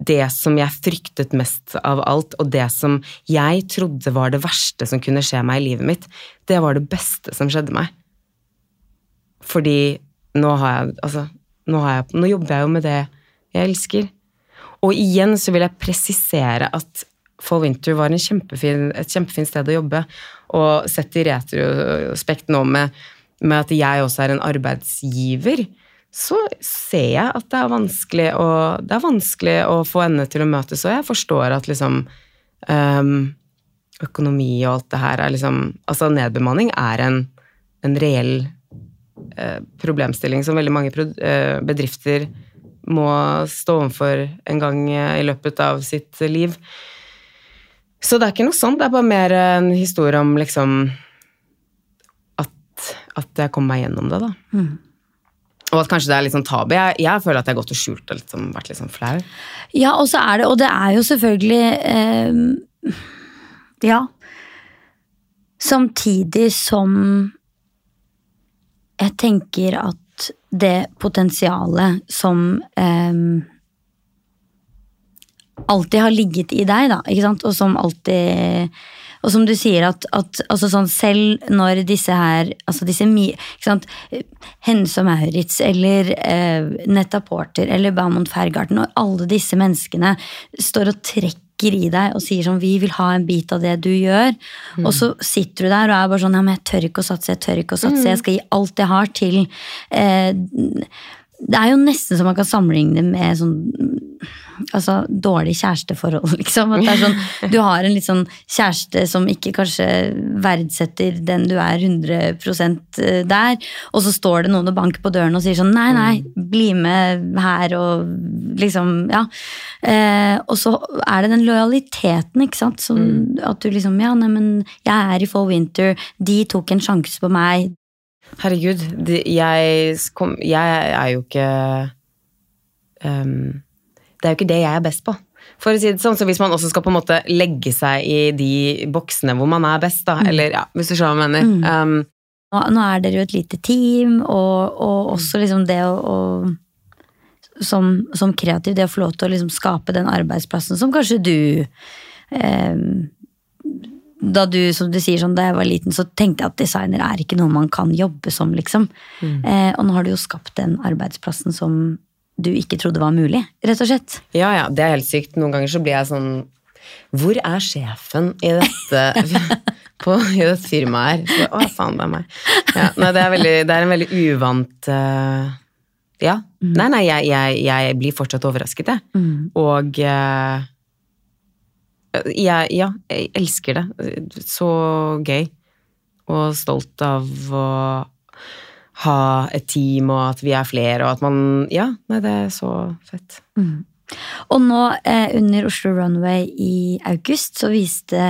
det som jeg fryktet mest av alt, og det som jeg trodde var det verste som kunne skje meg i livet mitt, det var det beste som skjedde meg. Fordi nå har jeg Altså, nå, har jeg, nå jobber jeg jo med det jeg elsker. Og igjen så vil jeg presisere at Fall Winter var kjempefin, et kjempefint sted å jobbe. Og sett i retrospekt nå med, med at jeg også er en arbeidsgiver, så ser jeg at det er vanskelig å, det er vanskelig å få endene til å møtes. Og jeg forstår at liksom um, økonomi og alt det her er liksom Altså nedbemanning er en, en reell uh, problemstilling som veldig mange eh, bedrifter må stå overfor en gang eh, i løpet av sitt liv. Så det er ikke noe sånt, det er bare mer en historie om liksom at, at jeg kom meg gjennom det, da. Mm. Og at kanskje det er litt sånn tabu. Jeg, jeg føler at jeg har gått og skjult og liksom, vært litt sånn flau. Ja, og så er det, og det er jo selvfølgelig eh, Ja. Samtidig som jeg tenker at det potensialet som eh, alltid har ligget i deg, da, ikke sant? og som alltid og som du sier, at, at altså sånn, selv når disse her altså disse ikke sant? Hennes og Maurits eller eh, Netta Porter eller Bamond Fergarten og alle disse menneskene står og trekker i deg og sier sånn 'vi vil ha en bit av det du gjør', og så sitter du der og er bare sånn 'ja, men jeg tør ikke å satse, jeg tør ikke å satse, jeg skal gi alt jeg har til eh, Det er jo nesten så man kan sammenligne det med sånn altså, dårlig kjæresteforhold, [LAUGHS] liksom. Er sånn, du har en litt sånn kjæreste som ikke kanskje verdsetter den du er 100% der, og så står det noen og banker på døren og sier sånn nei, nei, bli med her og liksom, ja. Eh, og så er det den lojaliteten, ikke sant. Som, At du liksom, ja, neimen, jeg er i Fall Winter, de tok en sjanse på meg. Herregud, det, jeg, kom, jeg er jo ikke um, Det er jo ikke det jeg er best på. For å si det sånn, så Hvis man også skal på en måte legge seg i de boksene hvor man er best, da, eller ja, hvis du skjønner hva jeg mener. Ehm, Nå, nå er dere jo et lite team, og, og også liksom det å, å som, som kreativ, det å få lov til å liksom skape den arbeidsplassen som kanskje du eh, Da du, som du sier, sånn, da jeg var liten, så tenkte jeg at designer er ikke noe man kan jobbe som, liksom. Eh, og nå har du jo skapt den arbeidsplassen som du ikke trodde var mulig, rett og slett. Ja, ja, det er helt sykt. Noen ganger så blir jeg sånn Hvor er sjefen i dette, [LAUGHS] på, i dette firmaet her? Å, faen, det er meg. Ja, nei, det, er veldig, det er en veldig uvant uh, Ja. Nei, nei, jeg, jeg, jeg blir fortsatt overrasket, jeg. Og eh, jeg, ja, jeg elsker det. Så gøy. Og stolt av å ha et team, og at vi er flere, og at man Ja, nei, det er så fett. Og nå eh, under Oslo Runway i august så viste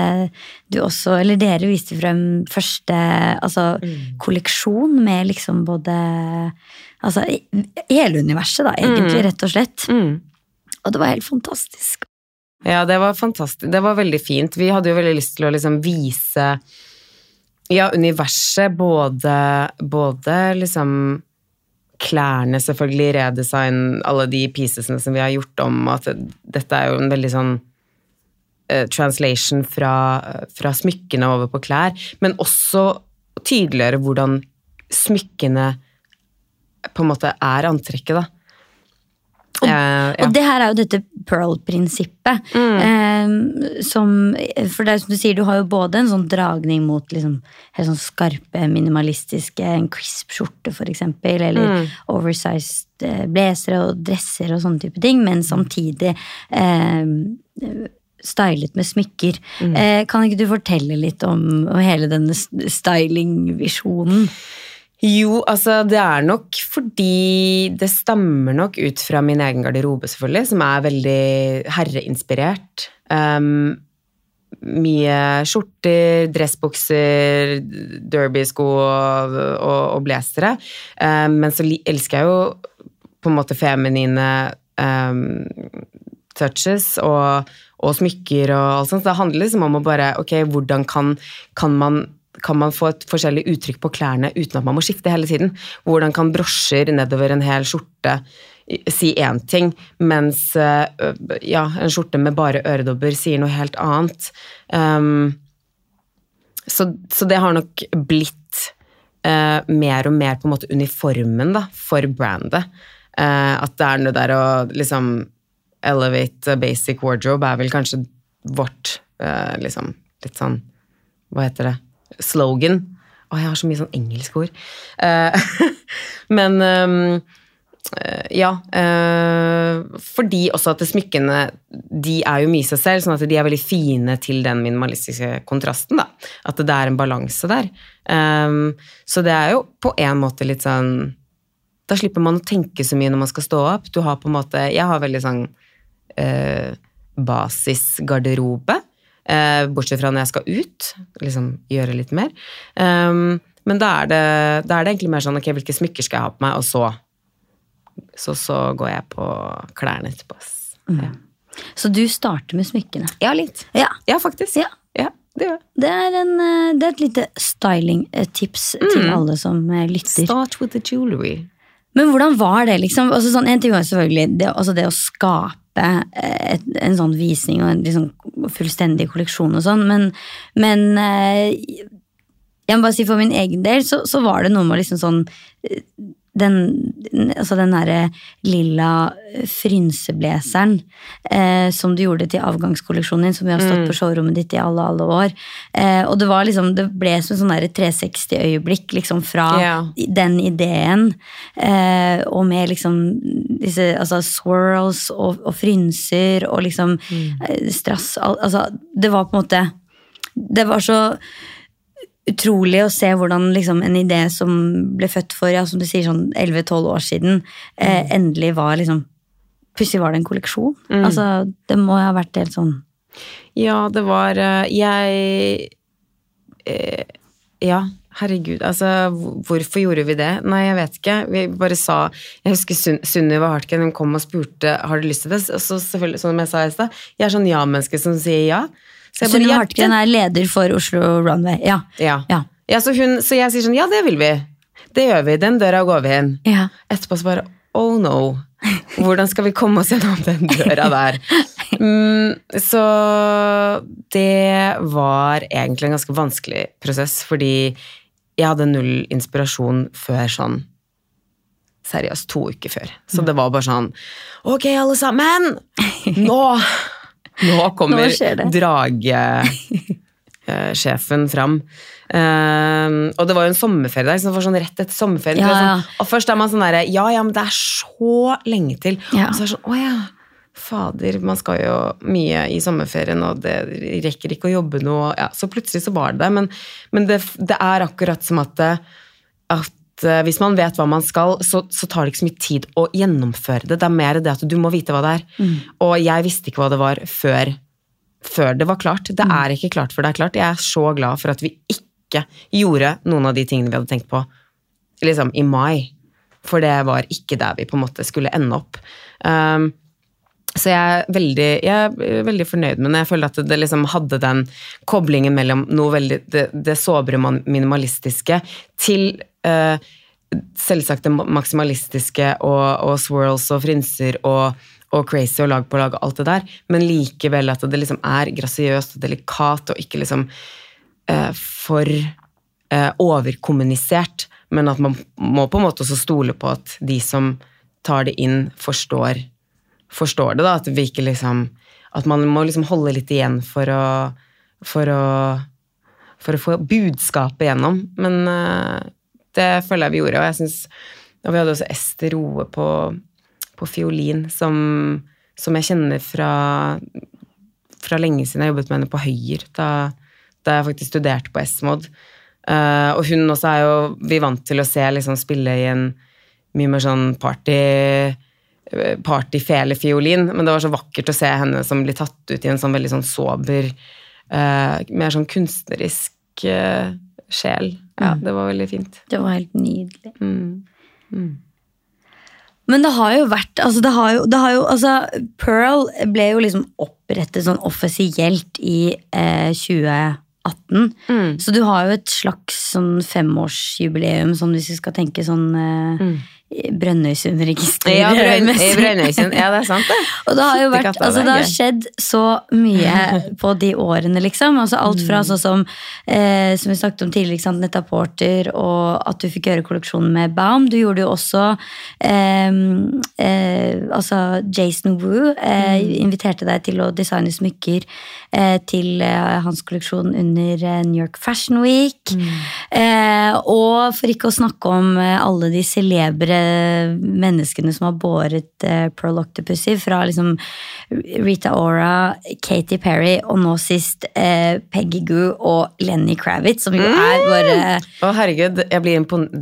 du også, eller dere viste frem første altså, kolleksjon med liksom både Altså hele universet, da, egentlig, rett og slett. Mm. Og det var helt fantastisk. Ja, det var fantastisk. Det var veldig fint. Vi hadde jo veldig lyst til å liksom vise ja, universet, både, både liksom klærne, selvfølgelig, redesign, alle de piecesene som vi har gjort om, at dette er jo en veldig sånn eh, translation fra, fra smykkene over på klær, men også tydeliggjøre hvordan smykkene på en måte er antrekket, da. Eh, ja. Og det her er jo dette Pearl-prinsippet. Eh, som For det er som du sier, du har jo både en sånn dragning mot liksom, helt sånn skarpe, minimalistiske, en crisp skjorte eksempel, eller oversized eh, blazere og dresser og sånne type ting, men samtidig eh, stylet med smykker. Eh, kan ikke du fortelle litt om, om hele denne stylingvisjonen? Jo, altså det er nok fordi det stammer nok ut fra min egen garderobe, selvfølgelig, som er veldig herreinspirert. Um, mye skjorter, dressbukser, derbysko og, og, og blazere. Um, men så elsker jeg jo på en måte feminine um, touches og, og smykker og alt sånt. Det handler liksom om å bare Ok, hvordan kan, kan man kan man få et forskjellig uttrykk på klærne uten at man må skifte hele tiden? Hvordan kan brosjer nedover en hel skjorte si én ting, mens øh, ja, en skjorte med bare øredobber sier noe helt annet? Um, så, så det har nok blitt uh, mer og mer på en måte uniformen da, for brandet. Uh, at det er noe der å liksom elevate basic wardrobe er vel kanskje vårt uh, liksom litt sånn Hva heter det? Slogan. Å, jeg har så mye sånn engelske ord. Eh, [LAUGHS] men ehm, eh, ja. eh, fordi også at smykkene de er jo mye seg selv, sånn at de er veldig fine til den minimalistiske kontrasten. da. At det er en balanse der. Um, så det er jo på en måte litt sånn Da slipper man å tenke så mye når man skal stå opp. Du har på en måte Jeg har veldig sånn basisgarderobe. Eh, bortsett fra når jeg skal ut, liksom gjøre litt mer. Um, men da er, det, da er det egentlig mer sånn ok, hvilke smykker skal jeg ha på meg, og så så, så går jeg på klærne etterpå. ass. Ja. Så du starter med smykkene. ja, litt. Ja, Ja, faktisk. Ja. Ja, det. Det er, en, eh, det er et lite stylingtips til alle som eh, lytter. Start with the jewelry. Men hvordan var det, liksom? Altså, sånn, en ting var selvfølgelig det, altså det å skape eh, et, en sånn visning og en liksom fullstendig kolleksjon og sånn, men, men eh, jeg må bare si for min egen del så, så var det noe med liksom sånn eh, den, altså den derre lilla frynseblazeren eh, som du gjorde til avgangskolleksjonen din, som vi har stått på showrommet ditt i alle alle år. Eh, og det var liksom, det ble som en sånn derre 360-øyeblikk liksom fra yeah. den ideen, eh, og med liksom disse altså swirls og, og frynser og liksom mm. strass al, Altså, det var på en måte Det var så utrolig å se hvordan liksom en idé som ble født for ja, som du sier, sånn 11-12 år siden, eh, endelig var liksom Plutselig var det en kolleksjon. Altså, det må ha vært helt sånn Ja, det var eh, Jeg eh, Ja, herregud. Altså, hvorfor gjorde vi det? Nei, jeg vet ikke. Vi bare sa Jeg husker Sun- Sunniva Hartken hun kom og spurte har du lyst til det. Og så selvfølgelig, som jeg sa i stad, jeg er sånn ja-menneske som sier ja. Sunniva Hartgren er leder for Oslo Runway. Ja. Ja. Ja. Ja, så, hun, så jeg sier sånn, ja, det vil vi. Det gjør vi. Den døra går vi inn. Ja. Etterpå så bare, oh no. Hvordan skal vi komme oss gjennom den døra der? Mm, så det var egentlig en ganske vanskelig prosess, fordi jeg hadde null inspirasjon før sånn seriøst to uker før. Så det var bare sånn Ok, alle sammen! Nå! Nå kommer dragesjefen fram. Um, og det var jo en sommerferie der, så for sånn rett etter sommerferien. Ja, ja. Sånn, og først er man sånn derre Ja, ja, men det er så lenge til. Ja. Og så er det sånn Å ja. Fader, man skal jo mye i sommerferien, og det rekker ikke å jobbe noe. Ja, så plutselig så var det det. Men, men det, det er akkurat som at, at eh, hvis man vet hva man skal, så, så tar det ikke så mye tid å gjennomføre det. Det er mer det at du må vite hva det er. Og jeg visste ikke hva det var før, før det var klart. Det er ikke klart før det er klart. Jeg er så glad for at vi ikke gjorde noen av de tingene vi hadde tenkt på liksom, i mai. For det var ikke der vi på en måte skulle ende opp. Um, så jeg er, veldig, jeg er veldig fornøyd med det. Jeg føler at det liksom hadde den koblingen mellom noe veldig, det, det såbre man- minimalistiske til eh, selvsagt det maksimalistiske og, og swirls og frynser og, og crazy og lag på lag og alt det der, men likevel at det liksom er grasiøst og delikat og ikke liksom eh, for eh, overkommunisert, men at man må på en måte også stole på at de som tar det inn, forstår, forstår det. da, At vi ikke liksom At man må liksom holde litt igjen for å for å, for å få budskapet gjennom. Men eh, det føler jeg vi gjorde, og jeg synes, og vi hadde også Ester Roe på, på fiolin, som, som jeg kjenner fra, fra lenge siden. Jeg jobbet med henne på Høyer, da, da jeg faktisk studerte på Esmod. Uh, og hun også er jo vi vant til å se liksom spille i en mye mer sånn party partyfelefiolin, men det var så vakkert å se henne som blir tatt ut i en sånn veldig sånn sober, uh, mer sånn kunstnerisk uh, sjel. Ja, det var veldig fint. Det var helt nydelig. Mm. Men det har jo vært altså det har jo, det har jo, altså Pearl ble jo liksom opprettet sånn offisielt i eh, 2018. Mm. Så du har jo et slags sånn femårsjubileum, sånn hvis vi skal tenke sånn eh, Brønnøysundregister. Ja, Brønn- [LAUGHS] i Brønnøysund. Ja, det er sant, det. Og det har jo vært, katta, altså det har skjedd så mye [LAUGHS] på de årene, liksom. Altså alt fra sånn som, eh, som vi snakket om tidligere, sant, Netta Porter, og at du fikk gjøre kolleksjonen med Baum. Du gjorde jo også eh, eh, Altså Jason Wu eh, inviterte deg til å designe smykker eh, til eh, hans kolleksjon under New York Fashion Week. Eh, og for ikke å snakke om alle de celebre menneskene som har båret eh, Pearl Octopussy, fra liksom Rita Ora, Katy Perry og nå sist eh, Peggy Goo og Lenny Kravitz, som jo er bare Å, herregud, jeg blir imponert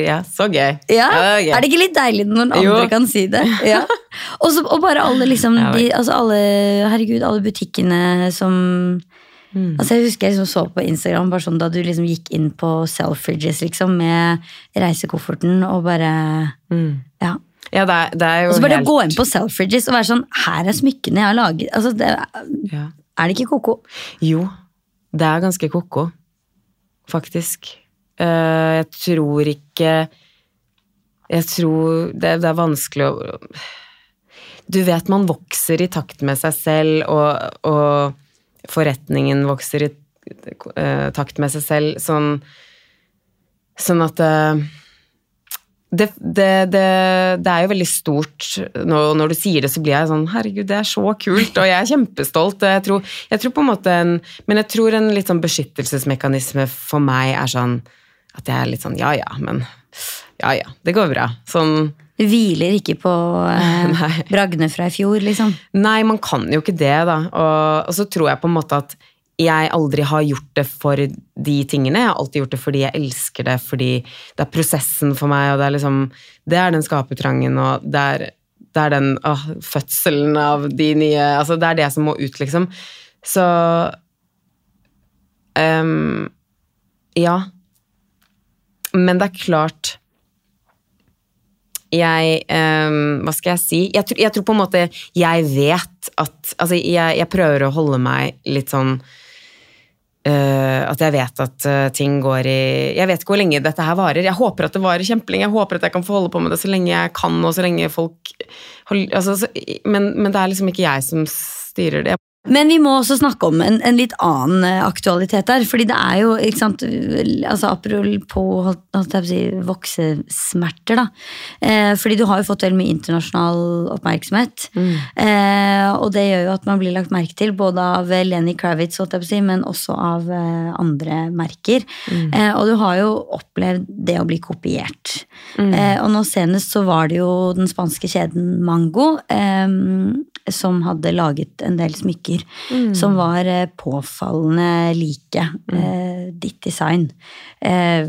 ja, så gøy. ja, det er. Det ikke litt deilig når noen Jo. andre kan si det? Ja. [LAUGHS] Og, så, og bare alle liksom de, altså alle, Herregud, alle butikkene som Mm. Altså Jeg husker jeg liksom så på Instagram bare sånn da du liksom gikk inn på Selfridges liksom med reisekofferten og bare Mm. Ja. Ja, det er, det er jo Og så bare helt gå inn på Selfridges og være sånn Her er smykkene jeg har laget. Altså, det, ja. er det ikke ko-ko? Jo, det er ganske ko-ko, faktisk. Eh, jeg tror ikke Jeg tror det, det er vanskelig å Du vet man vokser i takt med seg selv, og, og forretningen vokser i eh, takt med seg selv, sånn, sånn at eh, det, det, det, det er jo veldig stort. Når, når du sier det, så blir jeg sånn Herregud, det er så kult, og jeg er kjempestolt. Jeg tror, jeg tror på en måte en, Men jeg tror en litt sånn beskyttelsesmekanisme for meg er sånn at jeg er litt sånn Ja ja, men Ja ja, det går bra. Sånn hviler ikke på eh, [LAUGHS] bragdene fra i fjor, liksom. Nei, man kan jo ikke det, da. Og, og så tror jeg på en måte at jeg aldri har gjort det for de tingene. Jeg har alltid gjort det fordi jeg elsker det, fordi det er prosessen for meg, og det er liksom Det er den skapertrangen, og det er, det er den åh, fødselen av de nye Altså, det er det som må ut, liksom. Så um, Ja. Men det er klart jeg um, Hva skal jeg si? Jeg, tror- jeg tror på en måte jeg vet at Altså, jeg, jeg prøver å holde meg litt sånn uh, At jeg vet at uh, ting går i Jeg vet ikke hvor lenge dette her varer. Jeg håper at det varer kjempelenge. Jeg håper at jeg kan få holde på med det så lenge jeg kan, og så lenge folk hold- altså, så, men, men det er liksom ikke jeg som styrer det. Men vi må også snakke om en, en litt annen eh, aktualitet der. fordi det er jo, ikke sant altså Apropos si, voksesmerter, da. Eh, fordi du har jo fått veldig mye internasjonal oppmerksomhet. Eh, og det gjør jo at man blir lagt merke til, både av Lenny Kravitz, si, men også av eh, andre merker. Eh, og du har jo opplevd det å bli kopiert. Eh, og nå senest så var det jo den spanske kjeden Mango som hadde laget en del smykker som var eh, påfallende like eh, ditt design. Eh,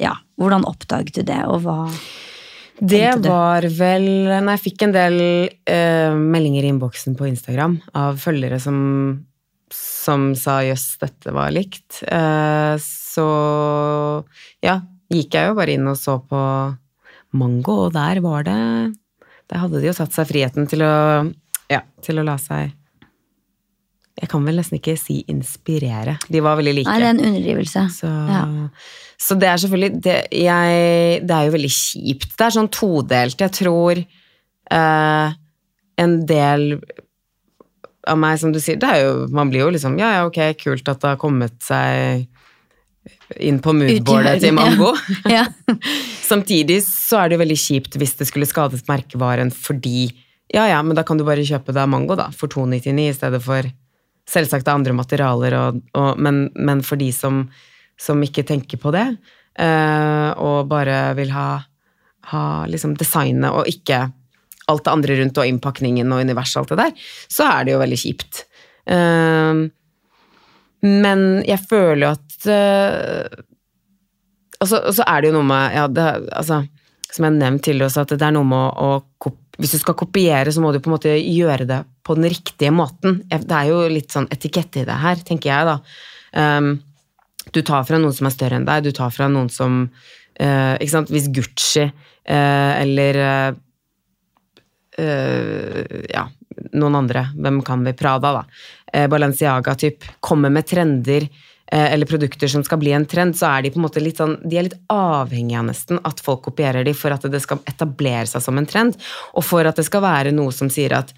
ja, hvordan oppdaget du det, og hva Det var vel Nei, jeg fikk en del uh, meldinger i innboksen på Instagram av følgere som, som sa jøss, dette var likt. Uh, så ja, gikk jeg jo bare inn og så på Mango, og der var det Der hadde de jo tatt seg friheten til å Ja, til å la seg Jeg kan vel nesten ikke si inspirere. De var veldig like. Nei, det er en underdrivelse. Så, Ja. så det er selvfølgelig det, jeg, det er jo veldig kjipt. Det er sånn todelt. Jeg tror eh, en del av meg, som du sier, det er jo Man blir jo liksom Ja, ja, ok, kult at det har kommet seg inn på moodboardet til Mango. [LAUGHS] ja. Ja. [LAUGHS] Samtidig så er det jo veldig kjipt hvis det skulle skadet merkevaren fordi Ja, ja, men da kan du bare kjøpe deg Mango, da, for 299 i stedet for Selvsagt er andre materialer, og, og, men, men for de som, som ikke tenker på det, uh, og bare vil ha, ha liksom designet og ikke alt det andre rundt og innpakningen og universet og alt det der, så er det jo veldig kjipt. Uh, men jeg føler jo at uh, og så, er det jo noe med ja, det, altså, Som jeg nevnte tidligere også, at det er noe med å, å Hvis du skal kopiere, så må du på en måte gjøre det på den riktige måten. Det er jo litt sånn etikette i det her, tenker jeg, da. Um, du tar fra noen som er større enn deg, du tar fra noen som uh, Ikke sant, hvis Gucci uh, eller eh, ja, noen andre, hvem kan vi, Prada da, eh, Balenciaga typ, kommer med trender eller produkter som skal bli en trend, så er de på en måte litt sånn, de er litt avhengige av nesten at folk kopierer de for at det skal etablere seg som en trend, og for at det skal være noe som sier at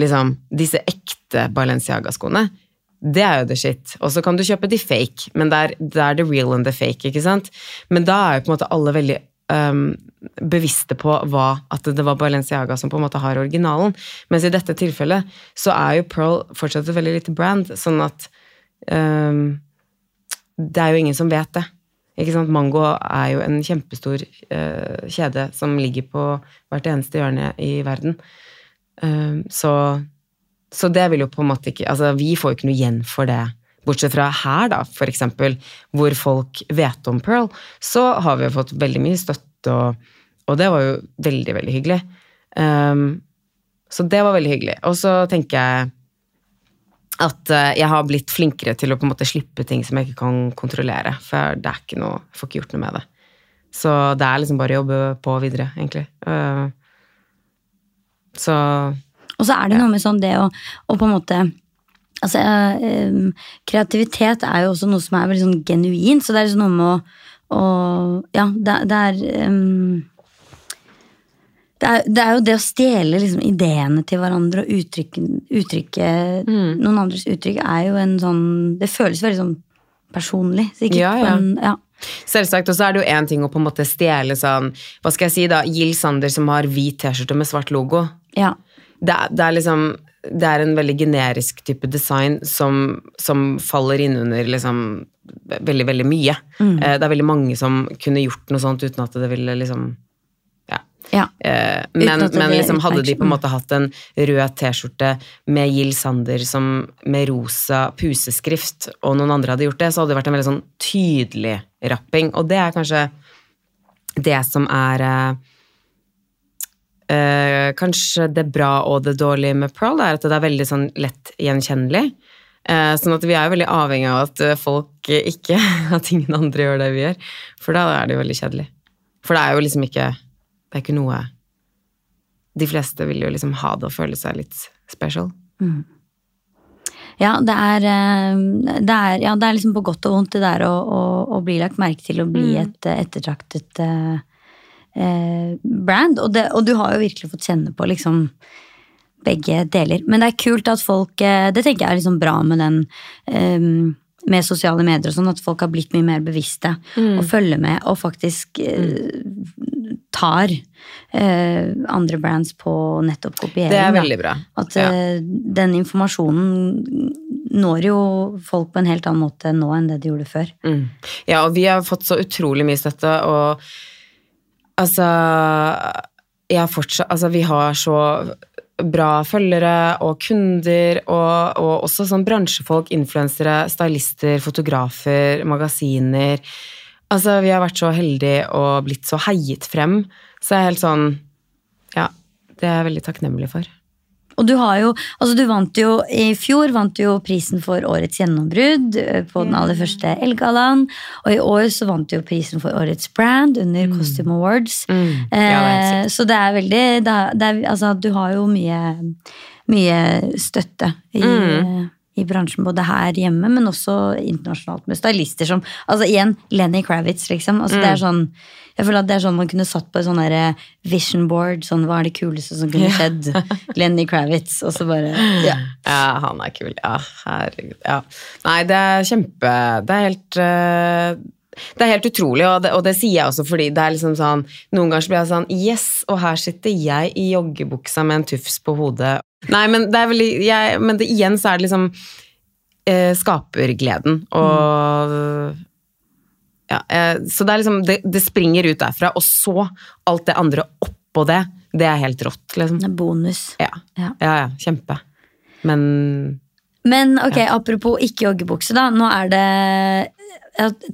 liksom, disse ekte Balenciaga-skoene, det er jo the shit. Og så kan du kjøpe de fake, men det er, det er the real and the fake, ikke sant? Men da er jo på en måte alle veldig um, bevisste på hva, at det var Balenciaga som på en måte har originalen. Mens i dette tilfellet så er jo Pearl fortsatt et veldig lite brand, sånn at øhm, det er jo ingen som vet det. Ikke sant? Mango er jo en kjempestor uh, kjede som ligger på hvert eneste hjørne i verden. Uh, så, så det vil jo på en måte ikke Altså, vi får jo ikke noe igjen for det. Bortsett fra her, da, for eksempel, hvor folk vet om Pearl, så har vi jo fått veldig mye støtte, og, og det var jo veldig, veldig hyggelig. Um, så det var veldig hyggelig. Og så tenker jeg at eh, jeg har blitt flinkere til å på en måte slippe ting som jeg ikke kan kontrollere. For det er ikke noe, jeg får ikke gjort noe med det. Så det er liksom bare å jobbe på videre, egentlig. Eh, så Og så er det noe med sånn det å, å på en måte Altså, eh, kreativitet er jo også noe som er veldig sånn genuint, så det er liksom noe med å, å Ja, det, det er em, det er, det er jo det å stjele liksom, ideene til hverandre og uttrykke, uttrykke Mm. noen andres uttrykk er jo en sånn Det føles veldig sånn personlig. Sikkert. Ja, ja. En, ja. Selvsagt, og så er det jo én ting å på en måte stjele sånn Hva skal jeg si, da? Jill Sander som har hvit T-skjorte med svart logo. ja. Det det er liksom Det er en veldig generisk type design som, som faller innunder liksom veldig, veldig mye. Mm. Det er veldig mange som kunne gjort noe sånt uten at det ville liksom Ja. Eh, men men liksom hadde de på en måte hatt en rød T-skjorte med Jill Sander som, med rosa puseskrift, og noen andre hadde gjort det, så hadde det vært en veldig sånn tydelig rapping. Og det er kanskje det som er eh, eh, Kanskje det bra og det dårlige med Pearl, er at det er veldig sånn lett gjenkjennelig. Uh, sånn at vi er veldig avhengig av at folk ikke [LAUGHS] At ingen andre gjør det vi gjør. For da er det jo veldig kjedelig. For det er jo liksom ikke Det er ikke noe De fleste vil jo liksom ha det og føle seg litt special. Ja, det er, eh, det er, ja, det er liksom på godt og vondt det der å, å, å bli lagt merke til og bli et eh, ettertraktet eh, eh, brand. Og, det, og du har jo virkelig fått kjenne på liksom begge deler. Men det er kult at folk Det tenker jeg er liksom bra med den um, med sosiale medier og sånn, at folk har blitt mye mer bevisste og følger med og faktisk eh, tar eh, andre brands på nettopp kopiering. Det er veldig bra. At Ja. eh, den informasjonen når jo folk på en helt annen måte nå enn det de gjorde før. Mm. Ja, og vi har fått så utrolig mye støtte, og altså Jeg fortsatt Altså, vi har så bra følgere og kunder, og, og også sånn bransjefolk, influensere, stylister, fotografer, magasiner. Altså, vi har vært så heldige og blitt så heiet frem, så jeg er helt sånn Ja, det er jeg veldig takknemlig for. Og du har jo, altså du vant jo, I fjor vant du jo prisen for årets gjennombrudd eh, på den aller første Elgallaen. Og i år så vant du jo prisen for årets brand under Costume Awards. Mm. Ja, det eh, så det er veldig det er, det er, altså, Du har jo mye, mye støtte i, Mm. I bransjen, både her hjemme, men også internasjonalt, med stylister som Altså igjen, Lenny Kravitz, liksom. Altså, Mm. det er sånn jeg føler at det er sånn Man kunne satt på et sånn vision board. sånn Hva er det kuleste som kunne skjedd? [LAUGHS] Lenny Kravitz. Og så bare ja. Ja, han er kul. Ja, herregud. Ja. Nei, det er kjempe Det er helt uh det er helt utrolig, og det, og det sier jeg også fordi det er liksom sånn Noen ganger så blir jeg sånn Yes, og her sitter jeg i joggebuksa med en tufs på hodet. Nei, men det er veldig jeg, Men det, igjen så er det liksom eh, skapergleden og ja, eh, Så det er liksom det, det springer ut derfra, og så alt det andre oppå det. Det er helt rått, liksom. Det er bonus. Ja, Ja. ja, ja kjempe. Men Men ok, apropos ikke joggebukse, da. Nå er det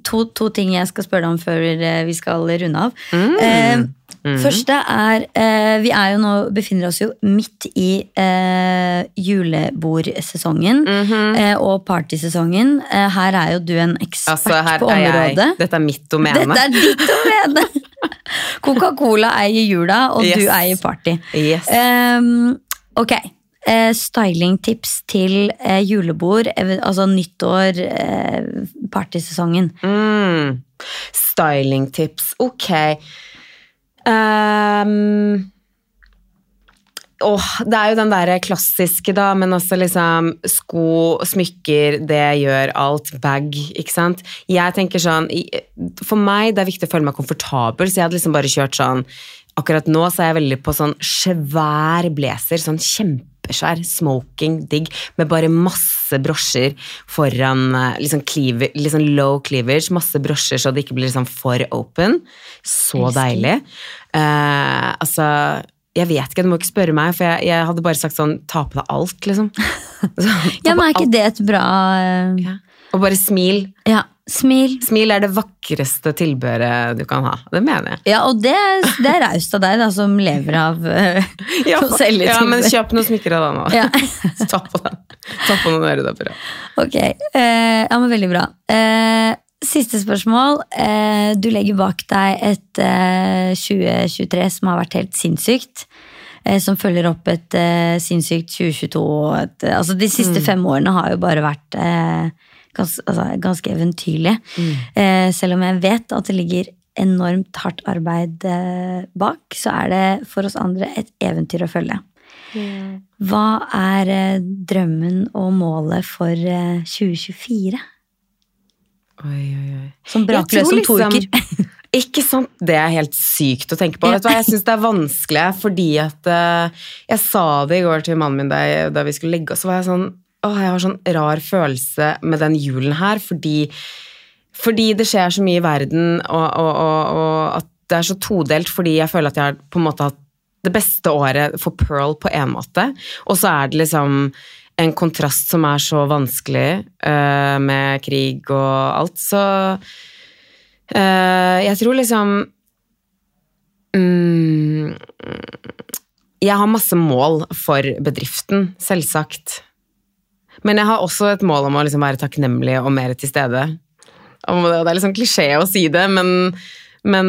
to, to ting jeg skal spørre deg om før eh, vi skal runde av. Eh, Første er eh, Vi er jo nå, befinner oss jo midt i eh, julebordsesongen eh, og partysesongen. Eh, her er jo du en ekspert altså, på er jeg området. Dette er mitt domene. Dette er ditt domene! [LAUGHS] Coca-Cola eier jula, og Yes. du eier party. Yes. Ehm, ok. Eh, stylingtips til eh, julebord, altså nyttår, eh, partysesongen. Mm. Stylingtips. Ok. Um, Åh, det er jo den der klassiske, da, men altså liksom Sko, smykker, det gjør alt. Bag, ikke sant. Jeg tenker sånn For meg det er viktig å føle meg komfortabel, så jeg hadde liksom bare kjørt sånn Akkurat nå så er jeg veldig på sånn svær blazer, sånn kjempesvær smoking, digg, med bare masse brosjer foran eh, liksom, cleaver, liksom low cleavage, masse brosjer så det ikke blir liksom for open. Så deilig. Uh, altså jeg vet ikke, du må ikke spørre meg, for jeg, jeg hadde bare sagt sånn Ta på deg alt, liksom. [LAUGHS] Så, Ja, men er ikke alt. det et bra uh... Ja. Og bare smil. Ja, smil. Smil er det vakreste tilbehøret du kan ha. Det mener jeg. Ja, og det, det er raust av deg, da, som lever av eh, [LAUGHS] [LAUGHS] å selge ja men kjøp noen smykker av deg nå. [LAUGHS] Ja. Ta på den. Ta på noen øredobber. Ok, Uh, ja, men veldig bra. Uh, siste spørsmål. Du legger bak deg et eh, 2023 som har vært helt sinnssykt. Som følger opp et eh, sinnssykt 2022. Et, eh, altså de siste fem årene har jo bare vært eh, gans, altså, ganske eventyrlige. Eh, selv om jeg vet at det ligger enormt hardt arbeid eh, bak, så er det for oss andre et eventyr å følge. Hva er eh, drømmen og målet for eh, 2024? Oi, oi, oi. Som brakløs om to liksom- uker. [LAUGHS] Ikke sant? Det er helt sykt å tenke på. Vet du hva, Jeg syns det er vanskelig, fordi at eh, Jeg sa det i går til mannen min da, da vi skulle legge oss, så var jeg sånn Åh, jeg har sånn rar følelse med den julen her, fordi fordi det skjer så mye i verden, og, og, og, og at det er så todelt, fordi jeg føler at jeg har på en måte hatt det beste året for Pearl på en måte, og så er det liksom en kontrast som er så vanskelig uh, med krig og alt, så uh, jeg tror liksom um, Jeg har masse mål for bedriften, selvsagt. Men jeg har også et mål om å liksom være takknemlig og mer til stede. Det er liksom klisjé å si det, men, men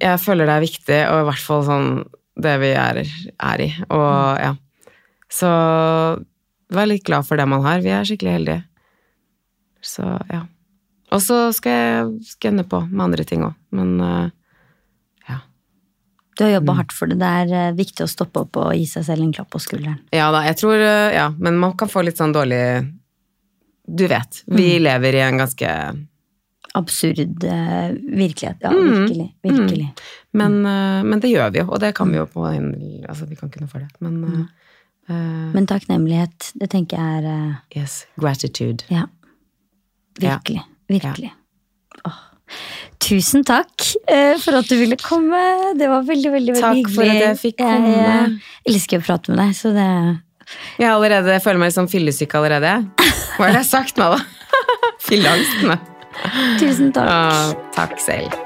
jeg føler det er viktig, og i hvert fall sånn det vi er, er i. Og ja. Så vær litt glad for det man har. Vi er skikkelig heldige. Så ja. Og så skal jeg skønne på med andre ting òg, men eh. Du har jobba hardt for det. Det er eh, viktig å stoppe opp og gi seg selv en klapp på skulderen. Ja da, jeg tror eh, Ja, men man kan få litt sånn dårlig Du vet, vi lever i en ganske Absurd eh, virkelighet. Ja, Mm. virkelig. Virkelig. men, eh, men det gjør vi jo, og det kan vi jo på en Altså, vi kan ikke noe for det, men uh, Men takknemlighet, det tenker jeg er uh, Yes. Gratitude. Ja. Ja. Virkelig. Ja. Åh. Tusen takk eh, for at du ville komme. Det var veldig, veldig, veldig hyggelig. Takk for at jeg fikk komme. Jeg eh, elsker å prate med deg, så det Jeg allerede jeg føler meg litt sånn fyllesyk allerede. Hva er det jeg har sagt nå, da? [LAUGHS] Fylleangsten. Tusen takk. Ah, takk selv.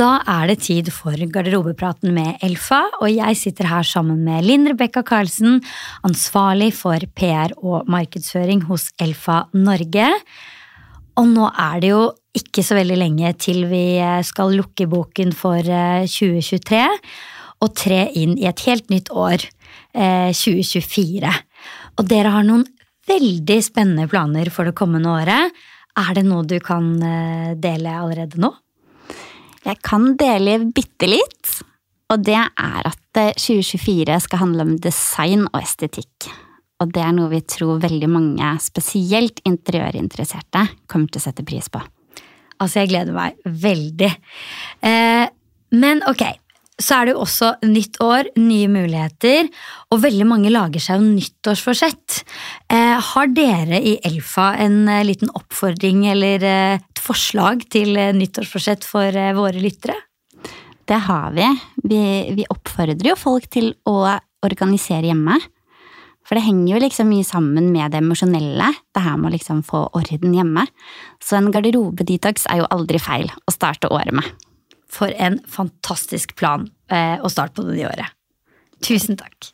Da er det tid for garderobepraten med Elfa, og jeg sitter her sammen med Linn Rebekka Karlsen, ansvarlig for PR og markedsføring hos Elfa Norge. Og nå er det jo ikke så veldig lenge til vi skal lukke boken for eh, 2023 og tre inn i et helt nytt år, eh, 2024. Og dere har noen veldig spennende planer for det kommende året. Er det noe du kan eh, dele allerede nå? Jeg kan dele bitte litt, og det er at eh, 2024 skal handle om design og estetikk. Og det er noe vi tror veldig mange, spesielt interiørinteresserte, kommer til å sette pris på. Altså, jeg gleder meg veldig. Eh, men ok, så er det jo også nytt år, nye muligheter, og veldig mange lager seg jo nyttårsforsett. Eh, har dere i Elfa en eh, liten oppfordring eller eh, et forslag til eh, nyttårsforsett for våre lyttere? Det har vi. vi. Vi oppfordrer jo folk til å organisere hjemme. For det henger jo liksom mye sammen med det emosjonelle, det her med å liksom få orden hjemme. Så en garderobedetox er jo aldri feil å starte året med. For en fantastisk plan eh, å starte på det nye året. Tusen takk.